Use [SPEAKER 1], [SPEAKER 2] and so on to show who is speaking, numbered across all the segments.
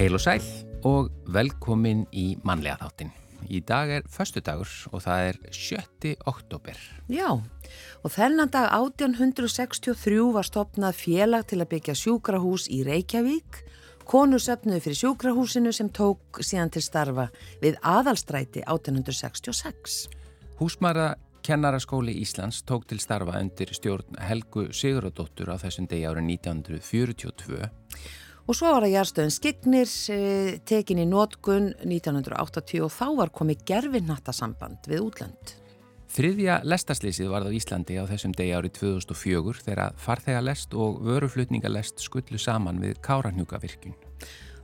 [SPEAKER 1] Heil og sæl og velkomin í mannlega þáttin. Í dag er förstu dagur og það er 7. oktober.
[SPEAKER 2] Já, og þennan dag 1863 var stopnað félag til að byggja sjúkrahús í Reykjavík. Konur söpnuði fyrir sjúkrahúsinu sem tók síðan til starfa við aðalstræti 1866.
[SPEAKER 1] Húsmara Kennaraskóli Íslands tók til starfa undir stjórn Helgu Siguradóttur á þessum degi árið 1942.
[SPEAKER 2] Og svo var það Jærstöðin Skignir eh, tekin í nótkun 1980 og þá var komið gerfinnatasamband við útlönd.
[SPEAKER 1] Þriðja lestaslýsið varð á Íslandi á þessum degi árið 2004 þegar farþegalest og vöruflutningalest skullu saman við Káranhjúkavirkjun.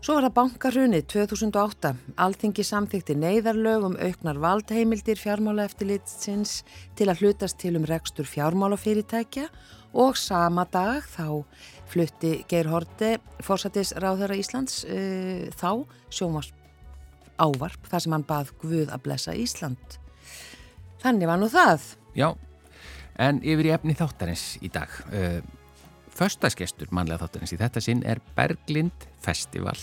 [SPEAKER 2] Svo var það bankarhunni 2008. Alþingi samþykti neyðarlög um auknar valdheimildir fjármálaeftilitsins til að hlutast til um rekstur fjármálafyrirtækja og sama dag þá flutti Geir Horti, fórsatis ráðhöra Íslands, uh, þá sjómas ávarp þar sem hann bað Guð að blessa Ísland. Þannig var nú það.
[SPEAKER 1] Já, en yfir í efni þáttarins í dag. Uh, Föstaskestur mannlega þáttarins í þetta sinn er Berglind Festival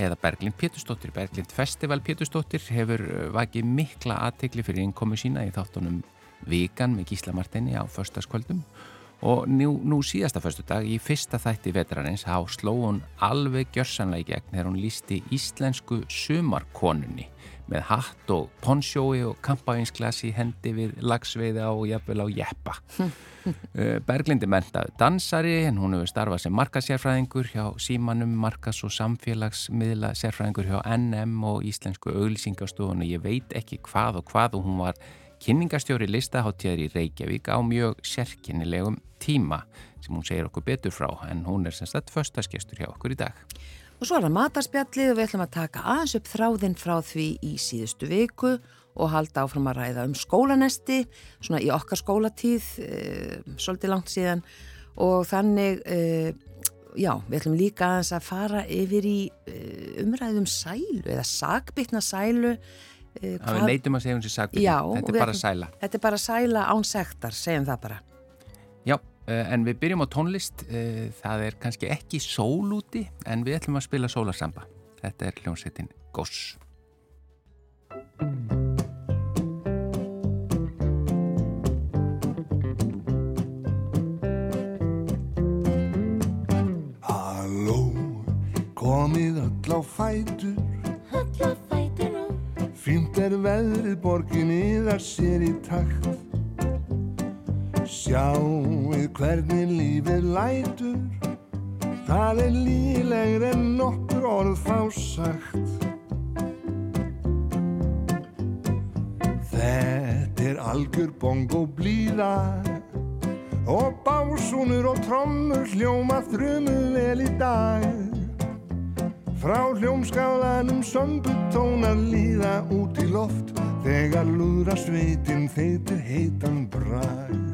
[SPEAKER 1] eða Berglind Pétursdóttir. Berglind Festival Pétursdóttir hefur vakið mikla aðtegli fyrir innkomu sína í þáttunum Vikan með Gísla Martini á föstaskvöldum og nú, nú síðasta förstu dag í fyrsta þætti vetrarins há sló hún alveg gjörsanlega í gegn þegar hún lísti íslensku sumarkonunni með hatt og ponsjói og kampavinsglas í hendi við lagsveiða og jafnvel á jeppa. Berglindi mentaði dansari en hún hefur starfað sem markasérfræðingur hjá símanum, markas og samfélagsmiðla sérfræðingur hjá NM og Íslensku auglýsingastofunni. Ég veit ekki hvað og hvað og hún var kynningastjóri listaháttíðar í Reykjavík á mjög sérkynnilegum tíma sem hún segir okkur betur frá en hún er sem sagt förstaskestur hjá okkur í dag.
[SPEAKER 2] Og svo er það matarspjallið og við ætlum að taka aðeins upp þráðinn frá því í síðustu viku og halda áfram að ræða um skólanesti, svona í okkar skólatíð, e, svolítið langt síðan og þannig, e, já, við ætlum líka aðeins að fara yfir í e, umræðum sælu eða sagbytna sælu.
[SPEAKER 1] Það við neytum að segja um þessi sagbytna, þetta er bara sæla.
[SPEAKER 2] Þetta er bara sæla án sektar, segjum það bara.
[SPEAKER 1] Já, en við byrjum á tónlist, það er kannski ekki sól úti en við ætlum að spila sólarsamba. Þetta er hljómsveitin Goss.
[SPEAKER 3] komið öll á fætur Fínt er veðrið borginni þar sér í takt. Sjáuð hvernig lífið lætur. Það er lílegri en nokkur orð fá sagt. Þetta er algjör bongo blíða. Og básúnur og trommur hljóma þrumu vel í dag Frá hljómskálanum sömbutónar líða út í loft Þegar lúðra sveitin þeitir heitan brag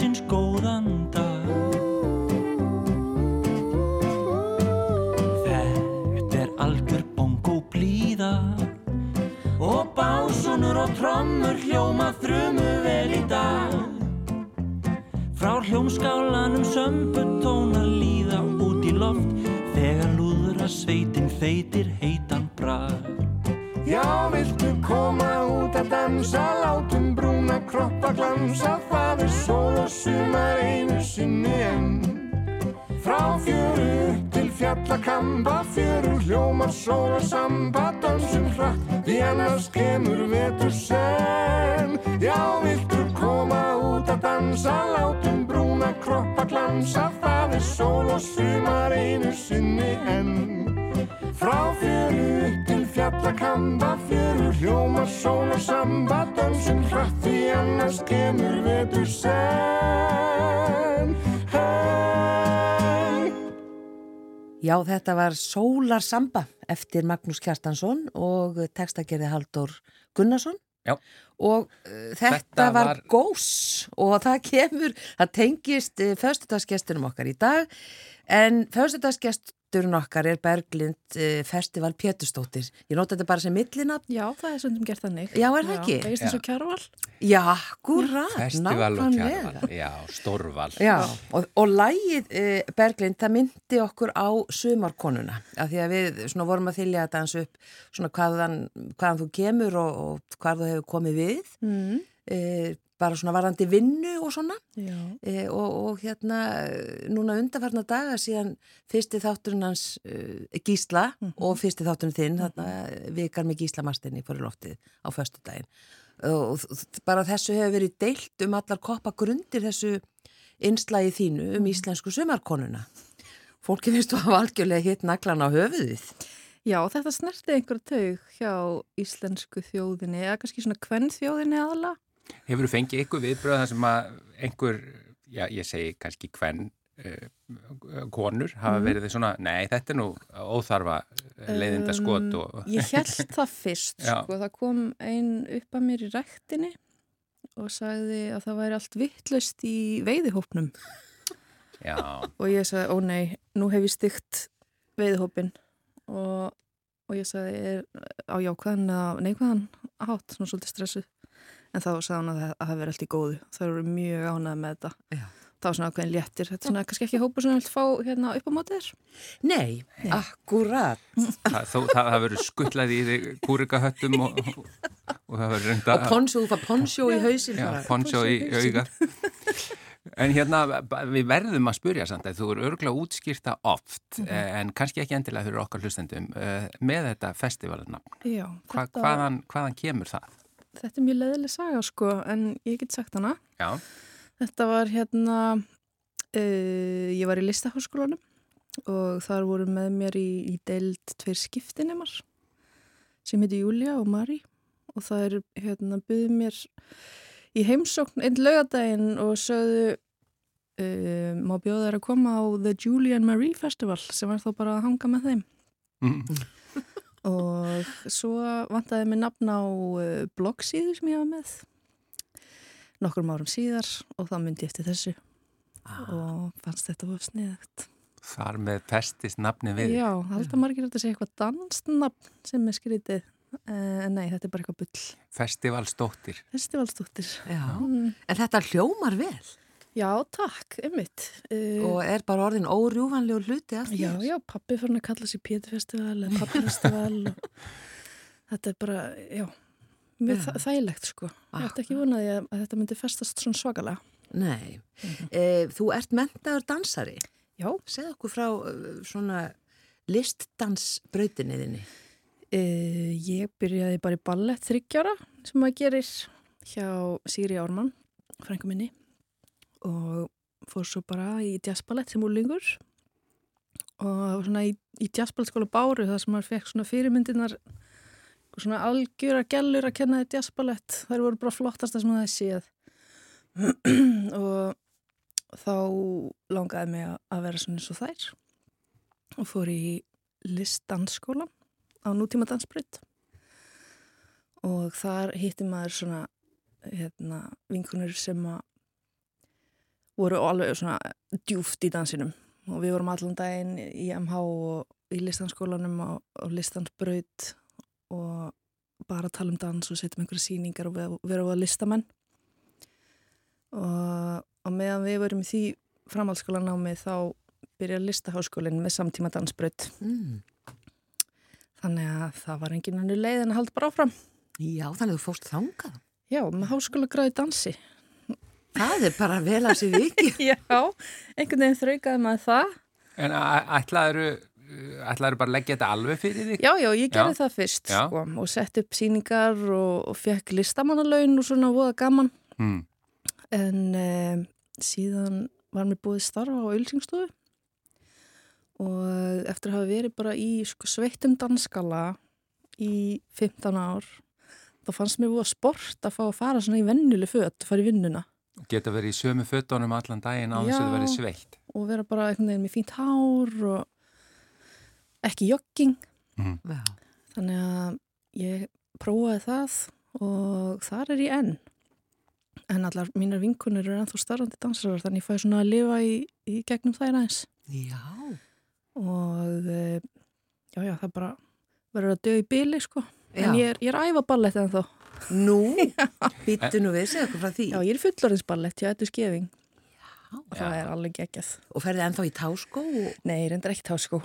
[SPEAKER 4] loksins góðan dag. Þetta er algjör bongo blíða og básunur og trommur hljóma þrumu vel í dag. Frá hljómskálanum sömbu tóna líða út í loft þegar lúðra sveitin feitir heitan brag.
[SPEAKER 3] Já, viltu koma út að dansa, látum kroppa glansa, það er sól og sumar einu sinni enn. Frá fjöru upp til fjallakamba, fjöru hljómar sól og samba, dansum hratt, því annars kemur vetur senn. Já, viltu koma út að dansa, látum brúna kroppa glansa, það er sól og sumar einu sinni enn. Frá fjöru upp til fjallakamba, fjöru hljóma, sól og samba, dansum hratt því annars kemur vetur senn. Hey.
[SPEAKER 2] Já, þetta var Sólar Samba eftir Magnús Kjartansson og textagerði Haldur Gunnarsson.
[SPEAKER 1] Já.
[SPEAKER 2] Og uh, þetta,
[SPEAKER 1] Þetta
[SPEAKER 2] var,
[SPEAKER 1] var-
[SPEAKER 2] gós og það kemur, það tengist uh, föstudagsgestunum okkar í dag en föstudagsgesturinn okkar er Berglind uh, Festival Péturstóttir. Ég nota þetta bara sem millinafn.
[SPEAKER 5] Já, það er stundum gert þannig.
[SPEAKER 2] Já, er það ekki?
[SPEAKER 5] Veist eins og kjárval?
[SPEAKER 2] Já,
[SPEAKER 1] og
[SPEAKER 2] nákvæmlega.
[SPEAKER 1] já, stórval.
[SPEAKER 2] Já, og, og lægið eh, Berglind, það myndi okkur á sumarkonuna, af því að við svona vorum að þylja að dansa upp svona hvaðan, hvaðan þú kemur og, og hvað þú hefur komið við,
[SPEAKER 5] Mm.
[SPEAKER 2] eh, bara svona varandi vinnu og svona, eh, og, og hérna eh, núna undarfarna daga síðan fyrsti þátturinn hans eh, Gísla og fyrsti þátturinn þinn, þarna vikar með Gísla Marsteini fyrir loftið á föstudaginn og þ- bara þessu hefur verið deilt um allar koppa grundir þessu innslagi þínu um íslensku sumarkonuna. Fólki finnst þú hafa algjörlega hitt naglan á höfuðið.
[SPEAKER 5] Já, þetta snerti einhver taug hjá íslensku þjóðinni, eða kannski svona kvenn þjóðinni aðla.
[SPEAKER 1] Hefur þú fengið ykkur viðbröð þar sem að einhver, já ég segi kannski hvern uh, konur hafa
[SPEAKER 5] Mhm.
[SPEAKER 1] verið svona, nei þetta er nú óþarfa leiðinda skot og
[SPEAKER 5] Um, Ég held það fyrst, sko, það kom ein upp að mér í rektinni og sagði að það væri allt vittlust í veiðihópnum.
[SPEAKER 1] Já,
[SPEAKER 5] og ég sagði, ó nei, nú hef ég stygt veiðihópin og, og ég sagði, er á jákvæðan eða neikvæðan hátt, svona svolítið stressuð en þá sagði hann að það að það veri allt í góðu það eru mjög ánægð með þetta
[SPEAKER 2] Já.
[SPEAKER 5] það var svona ákveðin léttir, þetta er svona kannski ekki hópur sem vil fá hérna upp á mótið þér
[SPEAKER 2] Nei, akkurat.
[SPEAKER 1] það, þó, það, það verður skuttlað í þig kúrikahöttum og, og það verður reynda
[SPEAKER 2] Og ponsjó, þú fær ponsjó í hausin.
[SPEAKER 1] já, ponsjó í auga En hérna, við verðum að spurja samt að þú eru örgulega útskýrta oft,
[SPEAKER 5] Mhm.
[SPEAKER 1] eh, en kannski ekki endilega fyrir okkar hlustendum, eh, með þetta festivalnafn.
[SPEAKER 5] Já,
[SPEAKER 1] Hva,
[SPEAKER 5] þetta,
[SPEAKER 1] hvaðan, hvaðan kemur það?
[SPEAKER 5] Þetta er mjög leðileg saga sko, en ég get sagt hana.
[SPEAKER 1] Já,
[SPEAKER 5] Þetta var hérna, uh, ég var í listaháskólanum og þar voru með mér í, í deild tveir skiptinemar sem heiti Júlia og Mari og það er hérna byggð mér í heimsókn einn laugadaginn og sögðu uh, má bjóða þær að koma á The Julia and Marie Festival sem var þá bara að hanga með þeim.
[SPEAKER 1] Mm.
[SPEAKER 5] Og svo vantaði mér nafn á uh, bloggsíðu sem ég hafa með nokkrum árum síðar og þá myndi ég eftir þessu og fannst þetta var sniðagt.
[SPEAKER 1] þar með festist nafni við.
[SPEAKER 5] Já, halda margir að þetta sé eitthvað dansnafn sem er skrítið uh, en nei, þetta er bara eitthvað bull.
[SPEAKER 1] Festivalsdóttir.
[SPEAKER 5] Festivalstúttir.
[SPEAKER 2] Já.
[SPEAKER 5] Mm,
[SPEAKER 2] En þetta hljómar vel
[SPEAKER 5] já, takk, ymmit. Uh,
[SPEAKER 2] og er bara orðin órjúvanlegur hluti af því.
[SPEAKER 5] já, já, pappi fyrir að kalla sér Péturfestival eða pappifestival og þetta er bara, já, mjög
[SPEAKER 2] Já.
[SPEAKER 5] þæ þægilegt sko. Ég ætti ekki vonaði að, að þetta myndi festast svona svakalega.
[SPEAKER 2] Nei. Eh, þú ert mentaður dansari.
[SPEAKER 5] Já.
[SPEAKER 2] Segð okkur frá uh, svona listdansbrautinni þinni.
[SPEAKER 5] Uh, ég byrjaði bara í ballett þryggjara sem maður gerir hjá Sýri Ármann, frængu minni og fór svo bara í jazzballett sem úrlingur og svona í, í jazzballettskóla Báru þar sem maður fekk svona fyrirmyndinar svona algjöra gellur að kenna í jazzballett þær voru bara flottasta sem það séð. Og þá langaði mig að- að vera svona eins og þær. Og fór í listdansskóla á nútíma dansbreyt og þar hitti maður svona hérna, vinkunur sem að voru alveg svona djúft í dansinum. Og við vorum allan daginn í MH og í listanskólanum og, og listansbraut og bara að tala um dans og setja um einhverja sýningar og vera, á listamenn. Og, og meðan við verum í því framhaldsskólanámi þá byrja listaháskólinn með samtíma dansbröð
[SPEAKER 2] Mm.
[SPEAKER 5] þannig að það var engin annu leið en að halda bara áfram.
[SPEAKER 2] Já, þannig að þú fórst þangað.
[SPEAKER 5] Já, með háskóla gráði dansi
[SPEAKER 2] Það er bara vel að sér viki.
[SPEAKER 5] Já, einhvern veginn þraukaði maður það
[SPEAKER 1] En ætlaður ætlaður bara að leggja þetta alveg fyrir þig?
[SPEAKER 5] Já, já, ég gerði
[SPEAKER 1] Já.
[SPEAKER 5] það fyrst sko, og sett upp síningar og, og fekk listamannalaun og svona voða gaman
[SPEAKER 1] Mm.
[SPEAKER 5] en um, síðan var mér búið starfa á Ölsingstofu og eftir að hafa verið bara í sko, sveittum danskala í 15 ár þá fannst mér búið sport að fá að fara svona í vennuleg föt, fara í vinnuna
[SPEAKER 1] Geta verið í sömu fötunum allan daginn á þess að verið sveitt.
[SPEAKER 5] og vera bara einhvern veginn með fínt hár og ekki jogging
[SPEAKER 2] Já.
[SPEAKER 5] þannig að ég prófaði það og þar er ég enn en allar mínar vinkunir eru ennþá starfandi dansarar þannig ég fæði svona að lifa í, í gegnum þær aðeins
[SPEAKER 2] Já.
[SPEAKER 5] og eh, já já það bara verður að dö í bíli sko
[SPEAKER 2] Já.
[SPEAKER 5] en ég er, ég er að æfa ballett en þá
[SPEAKER 2] Nú, býttu nú við, segja okkur frá því.
[SPEAKER 5] já ég er fullorðinsballett, já þetta er skefing og það
[SPEAKER 1] Já.
[SPEAKER 5] er alveg geggjað
[SPEAKER 2] Og ferði ennþá í táskó og...
[SPEAKER 5] nei, ég reyndar ekki tá sko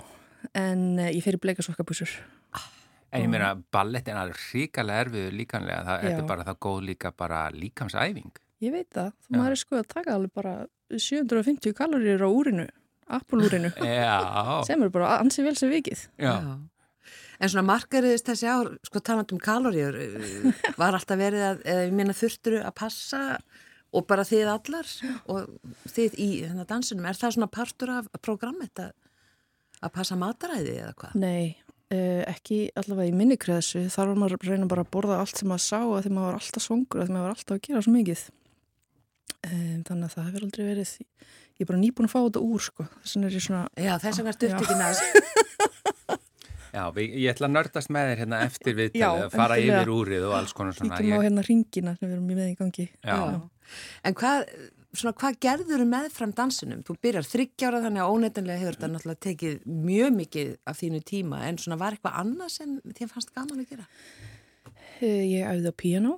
[SPEAKER 5] en uh, ég fer í bleikasokkabúsur
[SPEAKER 1] En ég meina, ballett er alveg ríkalega erfiður líkanlega. Það
[SPEAKER 5] Já.
[SPEAKER 1] er bara það góð líka bara líkamsæfing.
[SPEAKER 5] ég veit það, þú
[SPEAKER 1] Já.
[SPEAKER 5] maður er sko að taka alveg bara 750 kaloríur á úrinu Apple-úrinu
[SPEAKER 1] Já.
[SPEAKER 5] sem eru bara ansi vel sem vikið
[SPEAKER 1] Já.
[SPEAKER 2] En svona markariðist þessi ár, sko taland um kaloríur, uh, var alltaf verið að, eða ég minna þurfturu að passa og bara þið allar og þið í þennan dansinum, er það svona partur af programmet að, að passa mataræði eða hvað?
[SPEAKER 5] Nei, uh, ekki allavega í minni kreðsu þar var maður að reyna bara að borða allt sem maður sá að því maður var alltaf svongur að því maður var alltaf að gera svo mikið. Um, þannig að það hefur aldrei verið ég er bara nýbúin að fá þetta úr sko. Þess vegna er ég svona
[SPEAKER 2] Já, þess vegna stutt ekki næst.
[SPEAKER 1] Já, við, ég ætla að nördast með þér hérna eftir
[SPEAKER 5] Já,
[SPEAKER 1] viðtalið, að fara
[SPEAKER 5] endilega.
[SPEAKER 1] yfir úrið og alls konar svona.
[SPEAKER 5] kíkjum á hérna ringina sem við erum með í gangi
[SPEAKER 1] Já.
[SPEAKER 2] En hvað, svona, hvað gerður meðfram dansinum? Þú byrjar þryggjára þannig að óneitanlega hefur þetta náttúrulega tekið mjög mikið af þínu tíma en svona var eitthvað annað sem þér fannst gaman að gera?
[SPEAKER 5] Uh, Ég æfði á píanó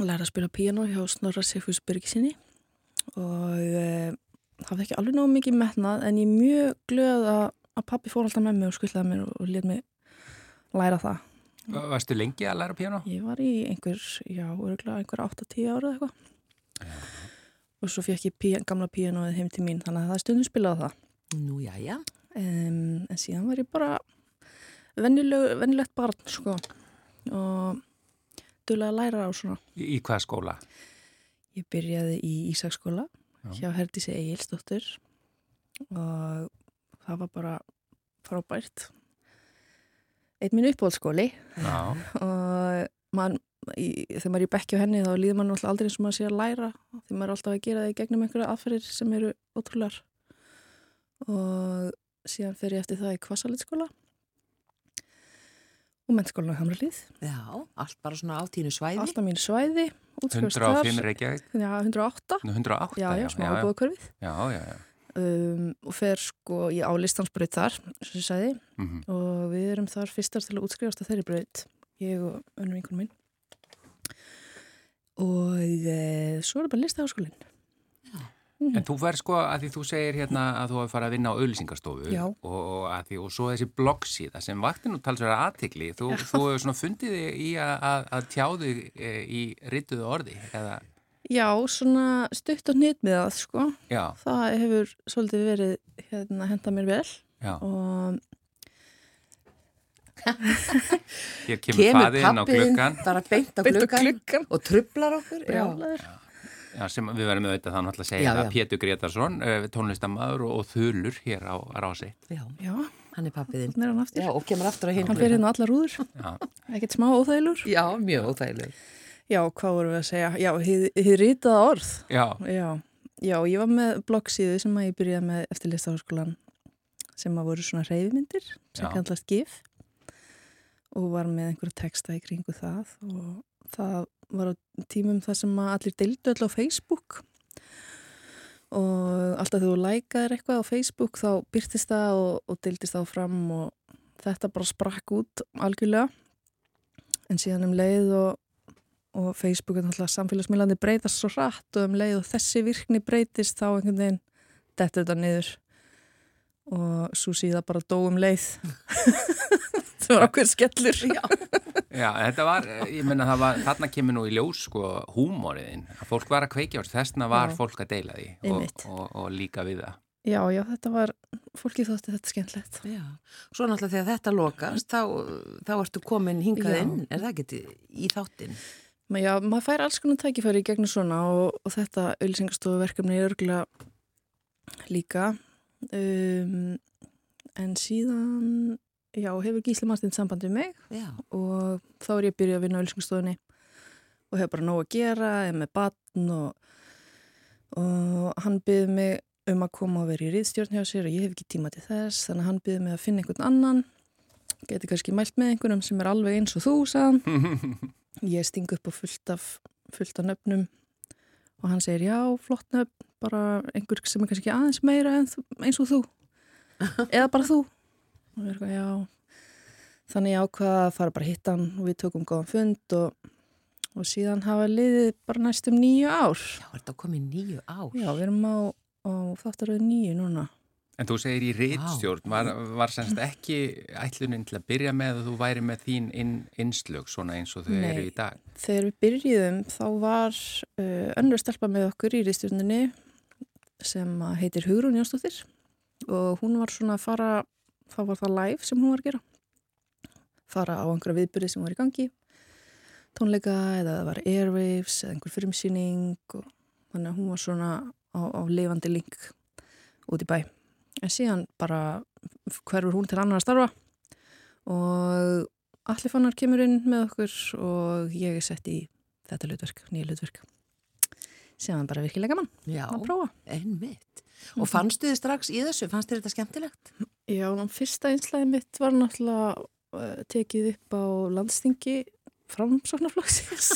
[SPEAKER 5] læra að spila píanó hjá Snorra Sigfús Byrgisinni og það var ekki alveg nóg mikið metnað en ég er mjög glöð að, að pappi fór alltaf með mig og skullaði mér og, og let mig læra það.
[SPEAKER 1] Varstu lengi að læra piano?
[SPEAKER 5] Ég var í einhver, já, örgulega einhver 8-10 ára eða eitthvað. Og svo fekk ég pí, gamla píanóið heim til mín þannig að það stundum spilað á það.
[SPEAKER 2] Nú, já, já.
[SPEAKER 5] Um, en síðan var ég bara venjuleg, venjulegt barn, sko. Og duðlega að læra á svona.
[SPEAKER 1] Í, í hvað skóla?
[SPEAKER 5] Ég byrjaði í Ísaksskóla
[SPEAKER 1] Já.
[SPEAKER 5] hjá Herdísi Egilsdóttur og það var bara frábært. Eitt minn uppbóðskóli
[SPEAKER 1] Já.
[SPEAKER 5] og man, í, þegar maður er í bekki á henni þá líður maður náttúrulega aldrei eins og maður sé að læra þegar maður er alltaf að gera það í gegnum einhverja aðferðir sem eru ótrúlegar og síðan fer ég eftir það í Kvasalitskóla og mennskólan á Hamralíð
[SPEAKER 2] Já, allt bara svona á tínu svæði.
[SPEAKER 5] alltaf mín svæði útskrifast
[SPEAKER 1] 105
[SPEAKER 5] þar.
[SPEAKER 1] Reykjavík?
[SPEAKER 5] Já, 108
[SPEAKER 1] Nú, 108?
[SPEAKER 5] Já, já, smá búðakörfið
[SPEAKER 1] Já, já, já.
[SPEAKER 5] Um, og fer sko í álistansbraut þar, sem ég sagði.
[SPEAKER 1] Mm
[SPEAKER 5] og við erum þar fyrstar til að útskrifast að þeirri braut, ég og önnum vinkunum minn og e, svo er það bara listaháskólinn.
[SPEAKER 1] En þú verð sko að því þú segir hérna að þú hafi farið að vinna á auðlýsingastofu
[SPEAKER 5] Já.
[SPEAKER 1] og, og, því, og svo þessi bloggsíða sem vakti nú talsverða aðtikli þú, þú hefur svona fundið þig í að, að, að tjáðu e, í rituðu orði eða,
[SPEAKER 5] Já, svona stutt og hnýtt með það sko.
[SPEAKER 1] Já,
[SPEAKER 5] það hefur svolítið verið hérna henda mér vel.
[SPEAKER 1] Já,
[SPEAKER 5] og
[SPEAKER 1] hér kemur faðinn á gluggan
[SPEAKER 2] bara beint á gluggan, og trublar okkur. Já.
[SPEAKER 1] já, sem við verðum auðvitað þannig að segja
[SPEAKER 2] Já.
[SPEAKER 1] Pétur Gretarsson, tónlistamæður og, og þulur hér á Rási.
[SPEAKER 2] Já,
[SPEAKER 5] Já,
[SPEAKER 2] hann er pappiðinn.
[SPEAKER 5] þannig er hann aftur.
[SPEAKER 2] Já, og kemur aftur á hinn.
[SPEAKER 5] Hann fer hérna á allar rúður,
[SPEAKER 1] Já,
[SPEAKER 5] ekkert smá óþægilur
[SPEAKER 2] Já, mjög óþægileg.
[SPEAKER 5] Já, hvað vorum við að segja? Já, hið ritaða orð.
[SPEAKER 1] Já,
[SPEAKER 5] Já, já, ég var með bloggsíðu sem að ég byrjaði með eftir listaháskólan sem að voru svona reyfmyndir sem kallast GIF og var með einhverja texta í kringu það og það var á tímum það sem að allir deildu öll á Facebook og alltaf þú lækaðir eitthvað á Facebook þá byrtist það og, og deildist það fram og þetta bara sprakk út algjörlega. En síðan um leið og, og Facebook er náttúrulega samfélagsmiðlandi breytast svo hratt og um leið og þessi virkni breytist þá einhvern veginn dettur þetta niður og svo síða bara dó um leið það var okkur skellur
[SPEAKER 2] Já.
[SPEAKER 1] Já, þetta var, ég menna það var, þarna kemur nú í ljós sko húmóriðin, að fólk var að kveikja þessna var
[SPEAKER 5] Já.
[SPEAKER 1] fólk að deila því og, og, og líka við það.
[SPEAKER 5] já, já, þetta var, fólki þótti þetta skemmtlegt
[SPEAKER 2] Já, svo náttúrulega þegar þetta lokast þá, þá ertu komin hingað
[SPEAKER 5] Já.
[SPEAKER 2] inn, er það ekki í þáttinn?
[SPEAKER 5] Men já, maður fær alls konar tækifæri í gegnum svona og, og þetta auðlýsingastofu verkefni er örgulega líka. Um, en síðan já, hefur Gísli Martin samband við mig
[SPEAKER 2] Já,
[SPEAKER 5] og þá er ég að byrja að vinna á auðlýsingastofunni og hef bara nóg að gera, er með batn og, og hann byrði mig um að koma og vera í riðstjórn hjá sér og ég hef ekki tíma til þess þannig að hann byrði mig að finna einhvern annan. Geti kannski mælt með einhverjum sem er alveg eins og þú, sagðan ég sting upp á fullt af, fullt af nöfnum. Og hann segir já, flott nöfn, bara einhver sem er kannski ekki aðeins meira eins og þú. Eða bara þú. Og ég er eitthvað, já. Þannig ég ákvað að fara bara að hitta hann og við tökum góðan fund og, og síðan hafa liðið bara næstum nýju ár.
[SPEAKER 2] Já, er þetta komin nýju ár?
[SPEAKER 5] já, við erum á, á þáttaröðu nýju núna
[SPEAKER 1] En þú segir í rítstjórn, var, var semst ekki ætlunin til að byrja með að þú væri með þín inn, innslög svona eins og þau
[SPEAKER 5] Nei.
[SPEAKER 1] eru í dag?
[SPEAKER 5] þegar við byrjuðum þá var uh, önnur stelpa með okkur í rýstjórninni sem heitir Hugrún Jónsdóttir og hún var svona að fara, þá var það live sem hún var að gera fara á einhverja viðbyrði sem var í gangi tónleika eða það var airwaves eða einhver fyrirmsýning og þannig að hún var svona á, á lifandi link út í bæ en síðan bara hverfur hún til annar að starfa og Allir fannar kemur inn með okkur og ég er sett í þetta hlutverk, nýja hlutverk. Sem var bara virkilega gaman
[SPEAKER 2] Já,
[SPEAKER 5] að prófa.
[SPEAKER 2] einmitt. Og fannstu þið strax í þessu? Fannst þið þetta skemmtilegt?
[SPEAKER 5] Já, fyrsta einslæði mitt var náttúrulega uh, tekið upp á landstingi framsóknarflokksins.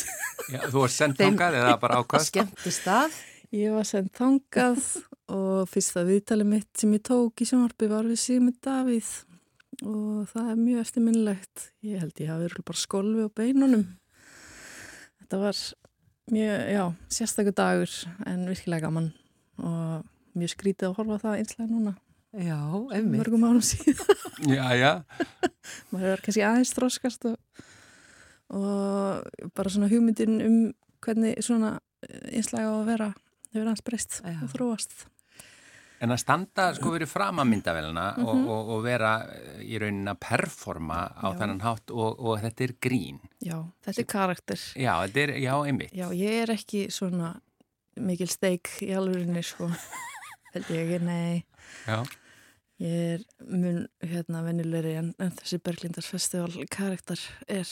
[SPEAKER 1] Já, þú var sendt þangað eða bara ákvæðst?
[SPEAKER 2] Skemmti stað?
[SPEAKER 5] Ég var sendt þangað og fyrsta viðtali mitt sem ég tók í sjónvarpi var við Sigmund Davíð og það er mjög eftirminnilegt. Ég held ég hafi bara skolfi á beinunum. Þetta var mjög, já, sérstakur dagur en virkilega gaman og mjög skrítið að horfa það einslega núna
[SPEAKER 2] Já, einmitt.
[SPEAKER 5] mörgum árum síðan.
[SPEAKER 1] Já, já.
[SPEAKER 5] Maður er kannski aðeins þróskast og, og bara svona hugmyndin um hvernig svona einslega á að vera hefur aðeins breyst
[SPEAKER 2] Já.
[SPEAKER 5] og þróast.
[SPEAKER 1] En að standa sko verið fram að myndavélina og,
[SPEAKER 5] Mhm.
[SPEAKER 1] og, og vera eh, í raunin að performa á
[SPEAKER 5] Já.
[SPEAKER 1] þennan hátt og, og þetta er grín.
[SPEAKER 5] Já, þetta er karakter.
[SPEAKER 1] Já, þetta er, já, einmitt.
[SPEAKER 5] Já, ég er ekki svona mikil steik í alvörinni, sko. Held ég ekki, nei.
[SPEAKER 1] Já.
[SPEAKER 5] Ég er mun, hérna, venjulegri en, en þessi Berglindars festival karakter er.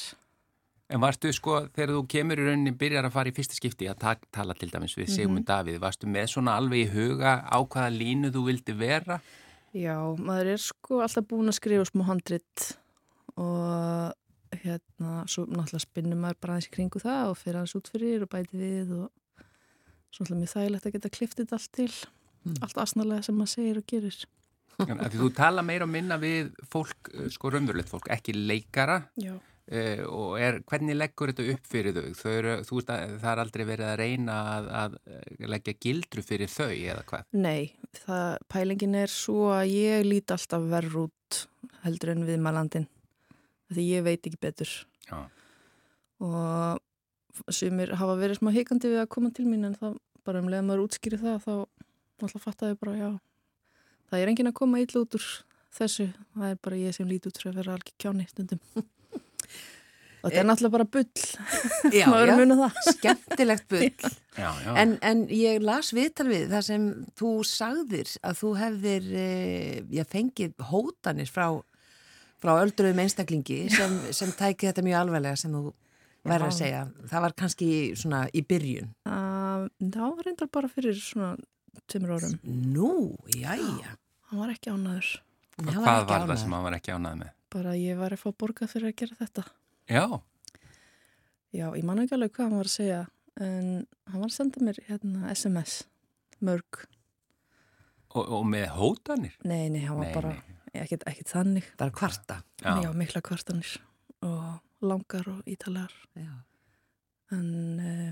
[SPEAKER 1] En varstu sko, þegar þú kemur í rauninni byrjar að fara í fyrsta skipti að ta tala til dæmis við Sigmund Davíð, varstu með svona alveg í huga á hvaða línu þú vildi vera?
[SPEAKER 5] Já, maður er sko alltaf búin að skrifa smá handrit og hérna, svo náttúrulega spinnum maður bara aðeins í kringu það og fyrir aðeins út fyrir og bæti við og svo náttúrulega mjög þægilegt að geta kliftið allt til,
[SPEAKER 2] Mm.
[SPEAKER 5] allt asnalega sem maður segir og gerir.
[SPEAKER 1] En að því þú tala meira og minna við fólk, eh, sko raunverulegt fólk, ekki leikara
[SPEAKER 5] Já.
[SPEAKER 1] Uh, og er, hvernig leggur þetta upp fyrir þau? þau eru, þú veist að það er aldrei verið að reyna að, að eh, leggja gildru fyrir þau eða hvað?
[SPEAKER 5] Nei, það, pælingin er svo að ég lít alltaf verð út heldur en við malandin. Því ég veit ekki betur.
[SPEAKER 1] Já.
[SPEAKER 5] Og sumir hafa verið smá hikandi við að koma til mín en það bara um leiðum maður útskýri það þá alltaf fattaði bara já. Það er enginn að koma illa út úr þessu. Það er bara ég sem lít út fyrir að vera algjör kjáni stundum. Og þetta er náttúrulega bara bull.
[SPEAKER 2] Já,
[SPEAKER 5] maður
[SPEAKER 2] já,
[SPEAKER 5] muna það.
[SPEAKER 2] skemmtilegt bull.
[SPEAKER 1] Já, já.
[SPEAKER 2] En, en ég las viðtal við þar sem þú sagðir að þú hefðir eh, já, fengið hótanir frá, frá öldruðum einstaklingi sem, sem tæki þetta mjög alvarlega sem þú verður að
[SPEAKER 5] Já.
[SPEAKER 2] segja. Það var kannski svona í byrjun.
[SPEAKER 5] Uh, það var reyndar bara fyrir svona tveimur árum.
[SPEAKER 2] Nú, jæja.
[SPEAKER 5] Hann var ekki
[SPEAKER 2] Hann
[SPEAKER 1] hvað var það sem hann var ekki ánægð með?
[SPEAKER 5] Bara að ég var að fá borgað fyrir að gera þetta.
[SPEAKER 1] Já,
[SPEAKER 5] Já, ég man ekki alveg hvað hann var að segja en hann var að senda mér hérna SMS, mörg.
[SPEAKER 1] og, og með hótanir?
[SPEAKER 5] Nei, nei, hann var
[SPEAKER 1] Nei,
[SPEAKER 5] bara
[SPEAKER 1] nei.
[SPEAKER 5] ekkit þannig.
[SPEAKER 2] Bara kvarta.
[SPEAKER 1] Já.
[SPEAKER 5] Já, mikla kvartanir og langar og ítalegar
[SPEAKER 2] Já.
[SPEAKER 5] en uh,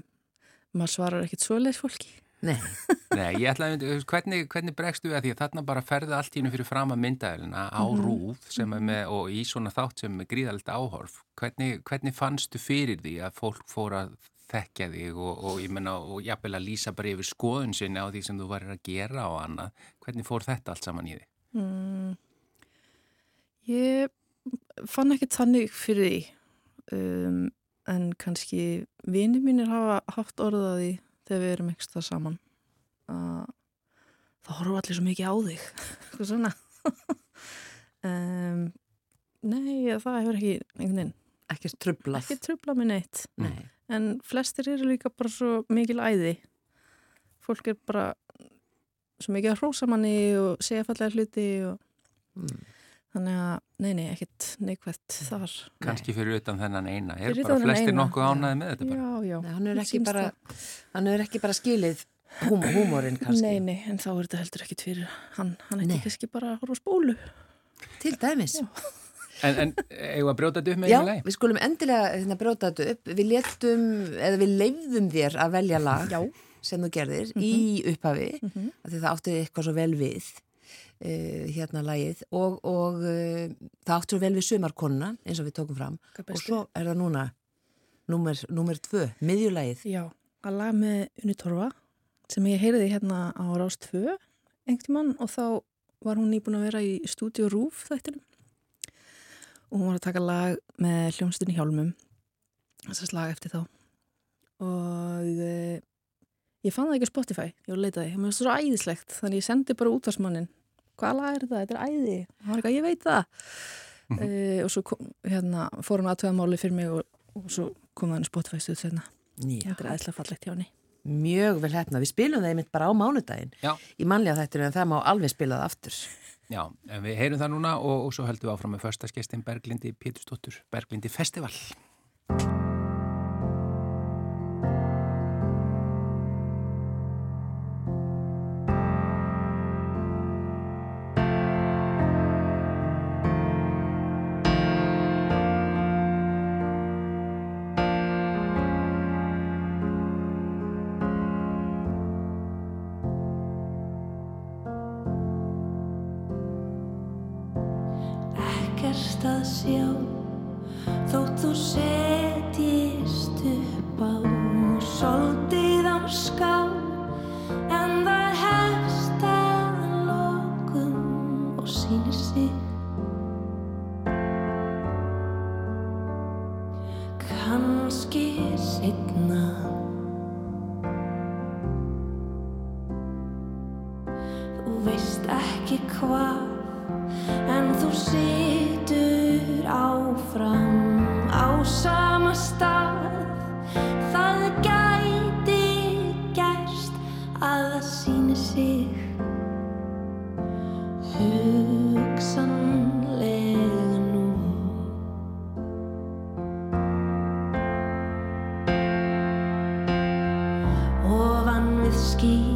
[SPEAKER 5] maður svarar ekkit svoleiðs fólki
[SPEAKER 2] Nei,
[SPEAKER 1] Nei, ég ætlaði að hvernig, hvernig bregstu við að því að þarna bara ferði allt í hennu fyrir fram að myndaðilina á
[SPEAKER 5] Mhm.
[SPEAKER 1] rúð sem er með, og í svona þátt sem er gríðalegt áhorf. Hvernig, hvernig fannstu fyrir því að fólk fór að þekkja þig og, og ég menna og jafnvel að lýsa bara yfir skoðun sinni á því sem þú varir að gera og annað. Hvernig fór þetta allt saman í því?
[SPEAKER 5] mm, Ég fann ekkit þannig fyrir því um, en kannski vini mínir hafa haft orðaði þegar við erum ekki stað saman að það horfa allir svo mikið á þig eitthvað svona um, Nei, það hefur ekki einhvern veginn,
[SPEAKER 2] ekkert trublað.
[SPEAKER 5] ekki trubla mig neitt
[SPEAKER 2] Nei.
[SPEAKER 5] en flestir eru líka bara svo mikil æði fólk er bara svo mikið að hrósa manni og segja fallega hluti og
[SPEAKER 2] Mm.
[SPEAKER 5] Þannig að, nei, nei, ekkert neikvægt þar
[SPEAKER 1] Kannski fyrir utan þennan eina. Er
[SPEAKER 5] Fyrir
[SPEAKER 1] bara flestir nokkuð ánaði með þetta bara?
[SPEAKER 5] Já, já,
[SPEAKER 2] Nei, hann er ekki bara, hann er ekki bara skilið húm, húmorinn kannski.
[SPEAKER 5] Nei, nei, en þá er þetta heldur ekkit fyrir hann, hann ætti kannski bara að horfa spólu
[SPEAKER 2] Til dæmis.
[SPEAKER 5] Já.
[SPEAKER 1] En, en eigum að brjóta þetta upp með
[SPEAKER 2] Já,
[SPEAKER 1] einu leið?
[SPEAKER 2] við skulum endilega hérna, bróta þetta upp. Við letum, eða við leifðum þér að velja lag
[SPEAKER 5] Já.
[SPEAKER 2] sem þú gerðir í upphafi, mm
[SPEAKER 5] Mhm.
[SPEAKER 2] af því það átti eitthvað svo vel við uh, hérna lagið og, og uh, það svo vel við sumarkonuna eins og við tókum fram. Og svo er það núna númer tvö, miðjulagið.
[SPEAKER 5] Já, að lag með Unni Torfa sem ég heyrði hérna á Rás 2 einhvern mann og þá var hún nýbúin að vera í stúdíu Rúf þættinum. Og hún var að taka lag með hljómsdunni Hjálmum þessast lag eftir þá. Og e, ég fann það ekki á Spotify ég var að leita því, það svo æðislegt þannig ég sendi bara útvarsmannin hvaða lag er það, þetta er æði og hann var eitthvað, ég veit það
[SPEAKER 1] Mhm.
[SPEAKER 5] e, og svo kom, hérna, fór hann aðtöða máli fyrir mig og, og svo kom hann Spotify stuð senna
[SPEAKER 2] Já.
[SPEAKER 5] þetta er æðislega fallegt hjá henni
[SPEAKER 2] Mjög vel hefna. Við spilum það einmitt bara á mánudaginn
[SPEAKER 1] Já.
[SPEAKER 2] í mannlega þættir en það má alveg spila það aftur.
[SPEAKER 1] Já, en við heyrum það núna og, og svo höldum við áfram með förstaskestin Berglindi Pétursdóttur, Berglindi Festival.
[SPEAKER 6] Við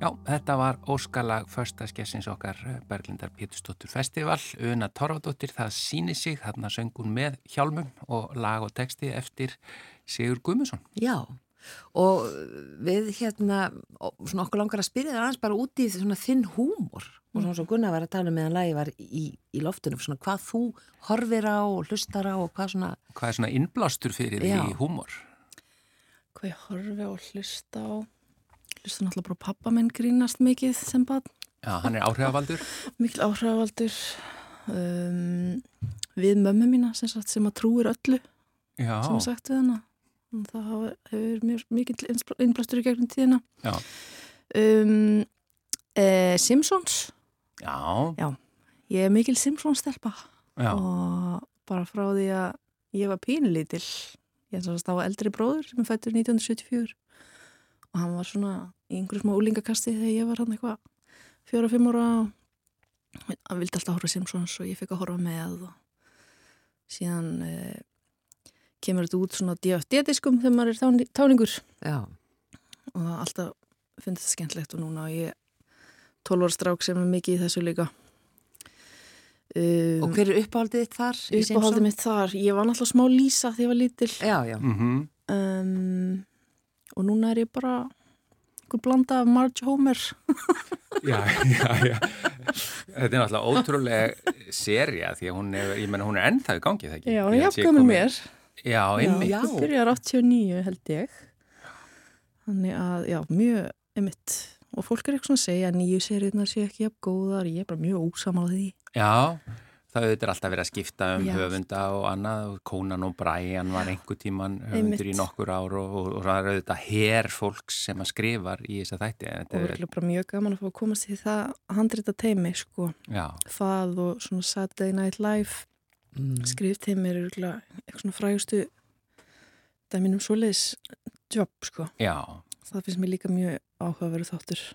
[SPEAKER 1] Já, þetta var óskalag förstaskessins okkar eh, Berglindar Pétursdóttur Festival. Una Torfadóttir, það síni sig. Þarna söngun með hjálmum og lag og texti eftir Sigur Guðmusson
[SPEAKER 2] Já, og við hérna, svona okkur langar að spyrja það aðeins bara út í svona þinn húmor. Og svona svo Gunnar var að tala um meðan lagi var í, í loftunum, svona hvað þú horfir á og hlustar á og hvað svona
[SPEAKER 1] Hvað er svona innblástur fyrir því
[SPEAKER 2] Já.
[SPEAKER 1] í húmor?
[SPEAKER 5] Hvað ég horfi og hlusta á hlusta náttúrulega bara pappa minn grínast mikið sem barn.
[SPEAKER 1] Já, hann er áhrifavaldur.
[SPEAKER 5] Mikil áhrifavaldur. Um, við mömmu mína sem, sagt, sem að trúir öllu
[SPEAKER 1] Já,
[SPEAKER 5] sem sagt við hana. Það hefur mjög mikil innblastur í gegnum tíðina.
[SPEAKER 1] Já,
[SPEAKER 5] um, e, Simpsons.
[SPEAKER 1] Já,
[SPEAKER 5] ég er mikil Simpsons stelpa
[SPEAKER 1] já.
[SPEAKER 5] og bara frá því að ég var pínlítil ég er svo að stáða eldri bróður sem er fættur 1974 og hann var svona í einhverju smá úlingakasti þegar ég var hann eitthvað fjóra-fimm ára og hann vildi alltaf horfa á Simpsons og ég fekk að horfa með og síðan eh, kemur þetta út svona DFD-diskum þegar maður er táni, táningur.
[SPEAKER 2] Já,
[SPEAKER 5] og það alltaf finnst þetta skemmtlegt og núna ég 12 ára strák sem er mikið í þessu líka. Um,
[SPEAKER 2] og hver er uppáhaldið þitt þar?
[SPEAKER 5] Uppáhaldið mitt þar, ég var náttúrulega smá lísa þegar ég var lítil.
[SPEAKER 2] Já, já,
[SPEAKER 1] Mm
[SPEAKER 5] um, og núna er ég bara einhver blanda af Marge Homer
[SPEAKER 1] Já, já, já. Þetta er náttúrulega ótrúlega serja því að hún er, ég menna hún er ennþá í gangi ekki?
[SPEAKER 5] Já, hún er jafnkvæmur mér
[SPEAKER 1] Já, einmitt.
[SPEAKER 2] Já.
[SPEAKER 5] Hún byrjar 89 held ég Þannig að, já, mjög einmitt og fólk er eitthvað svona að segja að nýju seriðnar sé ekki jafn góðar, ég er bara mjög ósamála því
[SPEAKER 1] Já, það er alltaf verið að skipta um
[SPEAKER 5] Já.
[SPEAKER 1] höfunda og annað og Conan og Brian var einhver tíman höfundur í
[SPEAKER 5] Einmitt.
[SPEAKER 1] nokkur ár og, og, og það er auðvitað her fólks sem að skrifar í þessa þætti. en
[SPEAKER 5] og
[SPEAKER 1] Þetta er,
[SPEAKER 5] bara mjög gaman að fá að komast í það handrita teimi, sko
[SPEAKER 1] já,
[SPEAKER 5] það og svona Saturday Night Live
[SPEAKER 2] mm.
[SPEAKER 5] skrifteimi er örugglega eitthvað svona frægustu dæminum svoleiðis jobb, sko
[SPEAKER 1] já,
[SPEAKER 5] það finnst mér líka mjög áhugaverið þáttur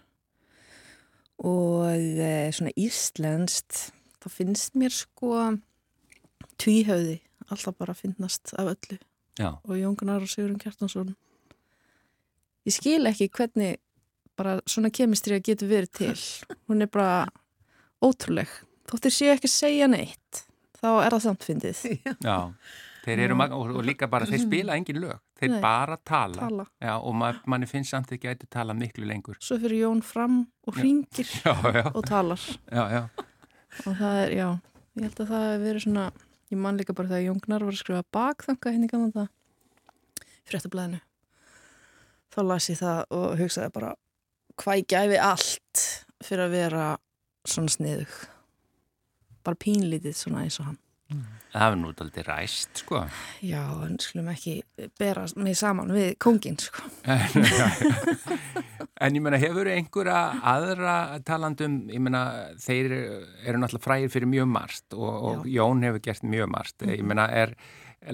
[SPEAKER 5] og e, svona íslenskt það finnst mér sko tvíhauði alltaf bara finnast af öllu.
[SPEAKER 1] Já,
[SPEAKER 5] og Jón Gunnar og Sigurinn Kjartansson. Ég skil ekki hvernig bara svona kemistrið getur verið til. Hún er bara ótrúleg. Þóttir sé ekki að segja neitt þá er það samt fyndið.
[SPEAKER 1] Já. Þeir eru, og, og líka bara, þeir spila engin lög, þeir
[SPEAKER 5] Nei.
[SPEAKER 1] bara tala.
[SPEAKER 5] tala.
[SPEAKER 1] Já, og ma manni finnst samt ekki að þetta tala miklu lengur.
[SPEAKER 5] svo fyrir Jón fram og hringir
[SPEAKER 1] Já, já,
[SPEAKER 5] og talar.
[SPEAKER 1] Já, já,
[SPEAKER 5] og það er, já, ég held að það hefur verið svona, ég man líka bara þegar Jóngnar var að skrifa bakþanga henni kannan það fréttablaðinu þá las ég það og hugsaði bara hvað ég gæfi allt fyrir að vera svona sniðug bara pínlítið svona eins og hann
[SPEAKER 1] það er nú aldrei ræst, sko.
[SPEAKER 5] já, en skulum ekki bera mig saman við kóngin sko.
[SPEAKER 1] En ég meina, hefur einhverja aðra talandum, ég meina, þeir eru náttúrulega frægir fyrir mjög margt og, og Jón hefur gert mjög margt. Ég meina, er,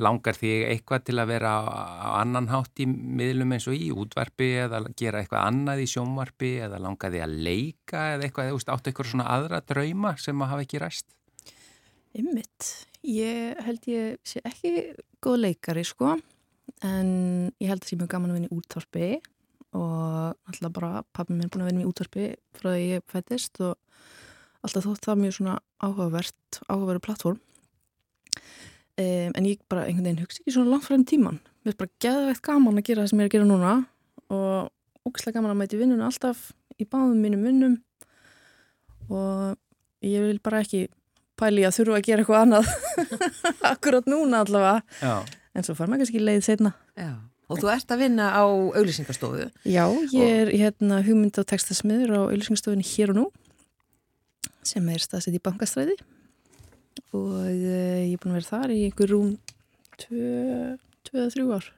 [SPEAKER 1] langar því eitthvað til að vera á, annan hátt í miðlum eins og í útvarpi eða gera eitthvað annað í sjónvarpi eða langar því að leika eða eitthvað, eða áttu eitthvað svona aðra drauma sem að hafa ekki ræst?
[SPEAKER 5] Ymmit, ég held ég sé ekki góð leikari sko. En ég held að sé mjög gaman að vinna í útvarpi og alltaf bara pappi minn er búin að vinna í útvarpi frá því ég fættist og alltaf þótt það mjög svona áhugavert áhugaveru plattform um, en ég bara einhvern veginn hugsa ekki svona langt þeim tíman mér er bara geðveitt gaman að gera það sem ég er að gera núna og ógæslega gaman að mæti vinnuna alltaf í báðum mínum vinnum og ég vil bara ekki pæli að þurfa að gera eitthvað annað akkurat núna allavega
[SPEAKER 1] Já.
[SPEAKER 5] en svo far maður kannski leið setna
[SPEAKER 2] Já. Og þú ert að vinna á auglýsingastofu.
[SPEAKER 5] Já, ég er hérna hugmynd og textasmiður á auðlýsingastofunni hér og nú sem er staðsett í bankastræði og uh, ég er búin að vera þar í einhver rúm 2-3 ár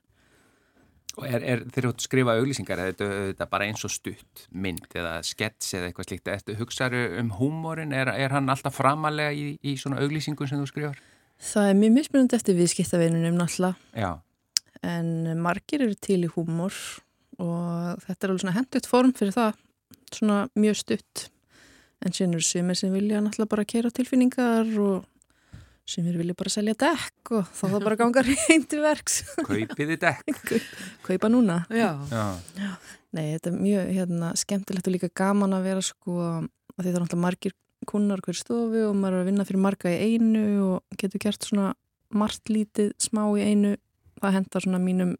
[SPEAKER 1] Og er, er þegar þú skrifa auglýsingar, er þetta, þetta bara eins og stutt mynd eða skets eða eitthvað slíkt? Ertu hugsaðu um húmórin? Er, er hann alltaf framalega í, í svona auglýsingum sem þú skrifar?
[SPEAKER 5] Það er mjög mismunandi eftir viðskiptavinunum náttúrulega
[SPEAKER 1] Já,
[SPEAKER 5] en margir eru til í húmor og þetta er alveg svona hendugt form fyrir það, svona mjög stutt en síðan eru sumir sem vilja náttúrulega bara kera tilfinningar og sem við viljum bara selja dekk og þá það bara ganga reynd til verks
[SPEAKER 1] Kaupiði dekk.
[SPEAKER 5] kaupa núna
[SPEAKER 2] Já.
[SPEAKER 1] Já.
[SPEAKER 5] Nei, þetta er mjög hérna, skemmtilegt og líka gaman að vera sko að því það er náttúrulega margir kunnar hver stofu og maður er að vinna fyrir marga í einu og getur gert svona margt lítið smá í einu það hendar svona mínum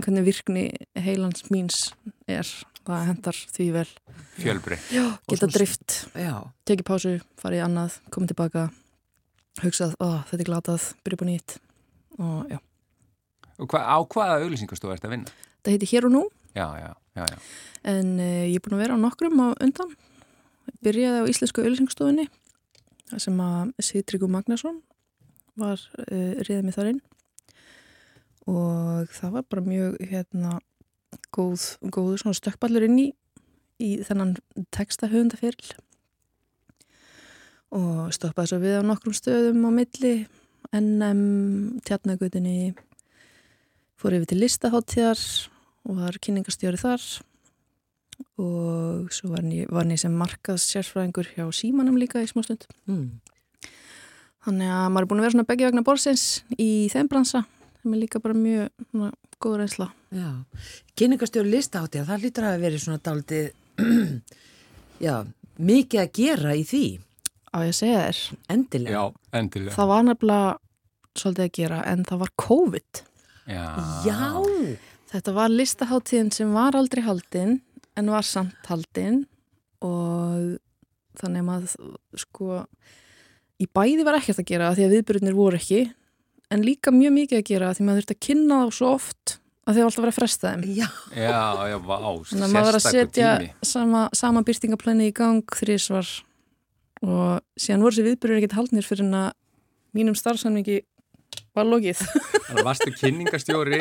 [SPEAKER 5] hvernig virkni heilans míns er það hendar því vel
[SPEAKER 1] Fjölbreytt.
[SPEAKER 5] geta
[SPEAKER 2] svona-
[SPEAKER 5] drift,
[SPEAKER 2] Já.
[SPEAKER 5] tekið pásu, farið í annað komið tilbaka, hugsað ó, þetta er glatað, byrja upp á nýtt og já,
[SPEAKER 1] Og hva, á hvaða auglýsingastofu ert að vinna?
[SPEAKER 5] það heiti hér og nú
[SPEAKER 1] Já, já, já, já.
[SPEAKER 5] En uh, ég er búin að vera á nokkrum á undan. Byrjaði á Íslensku auðlýsingstofunni þar sem að Sigtryggur Magnason var uh, riðið mig þar inn og það var bara mjög hérna góð, góð svona stökkballur inn í í þennan texta höfundafyrl og stoppaði svo við á nokkrum stöðum á milli NM, tjarnagutinni fór yfir til listaháttíðar og var kynningastjóri þar og svo var ég sem markaðs sérfræðingur hjá símanum líka í smá stund.
[SPEAKER 2] Mm.
[SPEAKER 5] Þannig að maður er búin að vera svona begge vegna borsins í þeim bransa sem er líka bara mjög svona, góð reynsla.
[SPEAKER 2] Já. Kynningastjóri listaháttið, það lítur að hafa verið svona daldið, já, mikið að gera í því,
[SPEAKER 5] Á ég að segja þér,
[SPEAKER 2] endilega.
[SPEAKER 1] Já, endilega.
[SPEAKER 5] það var nefnilega svolítið að gera en það var COVID.
[SPEAKER 1] Já.
[SPEAKER 2] Já.
[SPEAKER 5] Þetta var listaháttíðin sem var aldrei haldin en var samt haldin og þannig að sko í bæði var ekkert að gera því að viðbyrjunir voru ekki en líka mjög mikið að gera því maður þurfti að kynna þá svo oft að að alltaf verið að fresta þeim.
[SPEAKER 2] Já.
[SPEAKER 1] Já, já, vá,
[SPEAKER 5] Þannig að maður var að setja
[SPEAKER 1] tími.
[SPEAKER 5] sama, sama byrtingaplæni í gang þrísvar og síðan voru þessi viðbyrjur ekkert haldnir fyrir en að mínum starfsamningi var lokið.
[SPEAKER 1] Það varstu kynningastjóri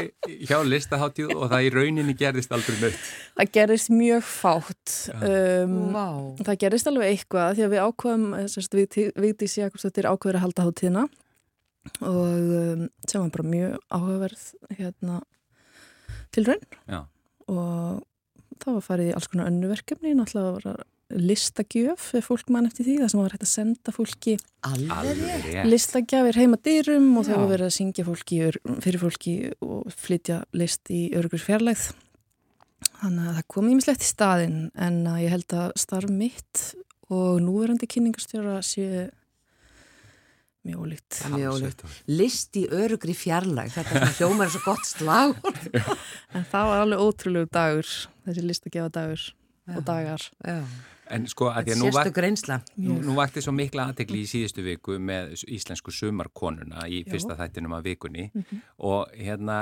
[SPEAKER 1] hjá listaháttíð og það í rauninni gerðist aldrei nöytt.
[SPEAKER 5] Það gerist mjög fátt. Um,
[SPEAKER 2] Vá.
[SPEAKER 5] Það gerist alveg eitthvað því að við ákvaðum, sérst, Vigdís Jakobsdóttir ákveður að halda hátíðina og um, sem var bara mjög áhugaverð hérna, til raun
[SPEAKER 1] Já.
[SPEAKER 5] og það var farið í alls konar önnu verkefni, náttúrulega var listagjöf ef fólk mann eftir því, það sem var hægt að senda fólki
[SPEAKER 2] Alveg.
[SPEAKER 5] Listagjafir heima dyrum og það
[SPEAKER 2] Já.
[SPEAKER 5] var verið að syngja fólki fyrir fólki og flytja list í örgur fjarlægð þannig að það kom ímislegt í staðinn en að ég held að starf mitt og núverandi kynningastjóra sé mjög ólíkt
[SPEAKER 2] Mjög ólíkt. List í örugri fjarlag, þetta er svona hljómar svo gott slag.
[SPEAKER 5] en það var alveg ótrúlegu dagur þessi listagjafa dagur og dagar
[SPEAKER 2] Já.
[SPEAKER 1] En sko, að því að nú, vak,
[SPEAKER 2] Sérstök reynsla.
[SPEAKER 1] nú, nú vakti svo mikla aðtekli í síðustu viku með íslensku sumarkonuna í fyrsta þættinum af vikunni og hérna,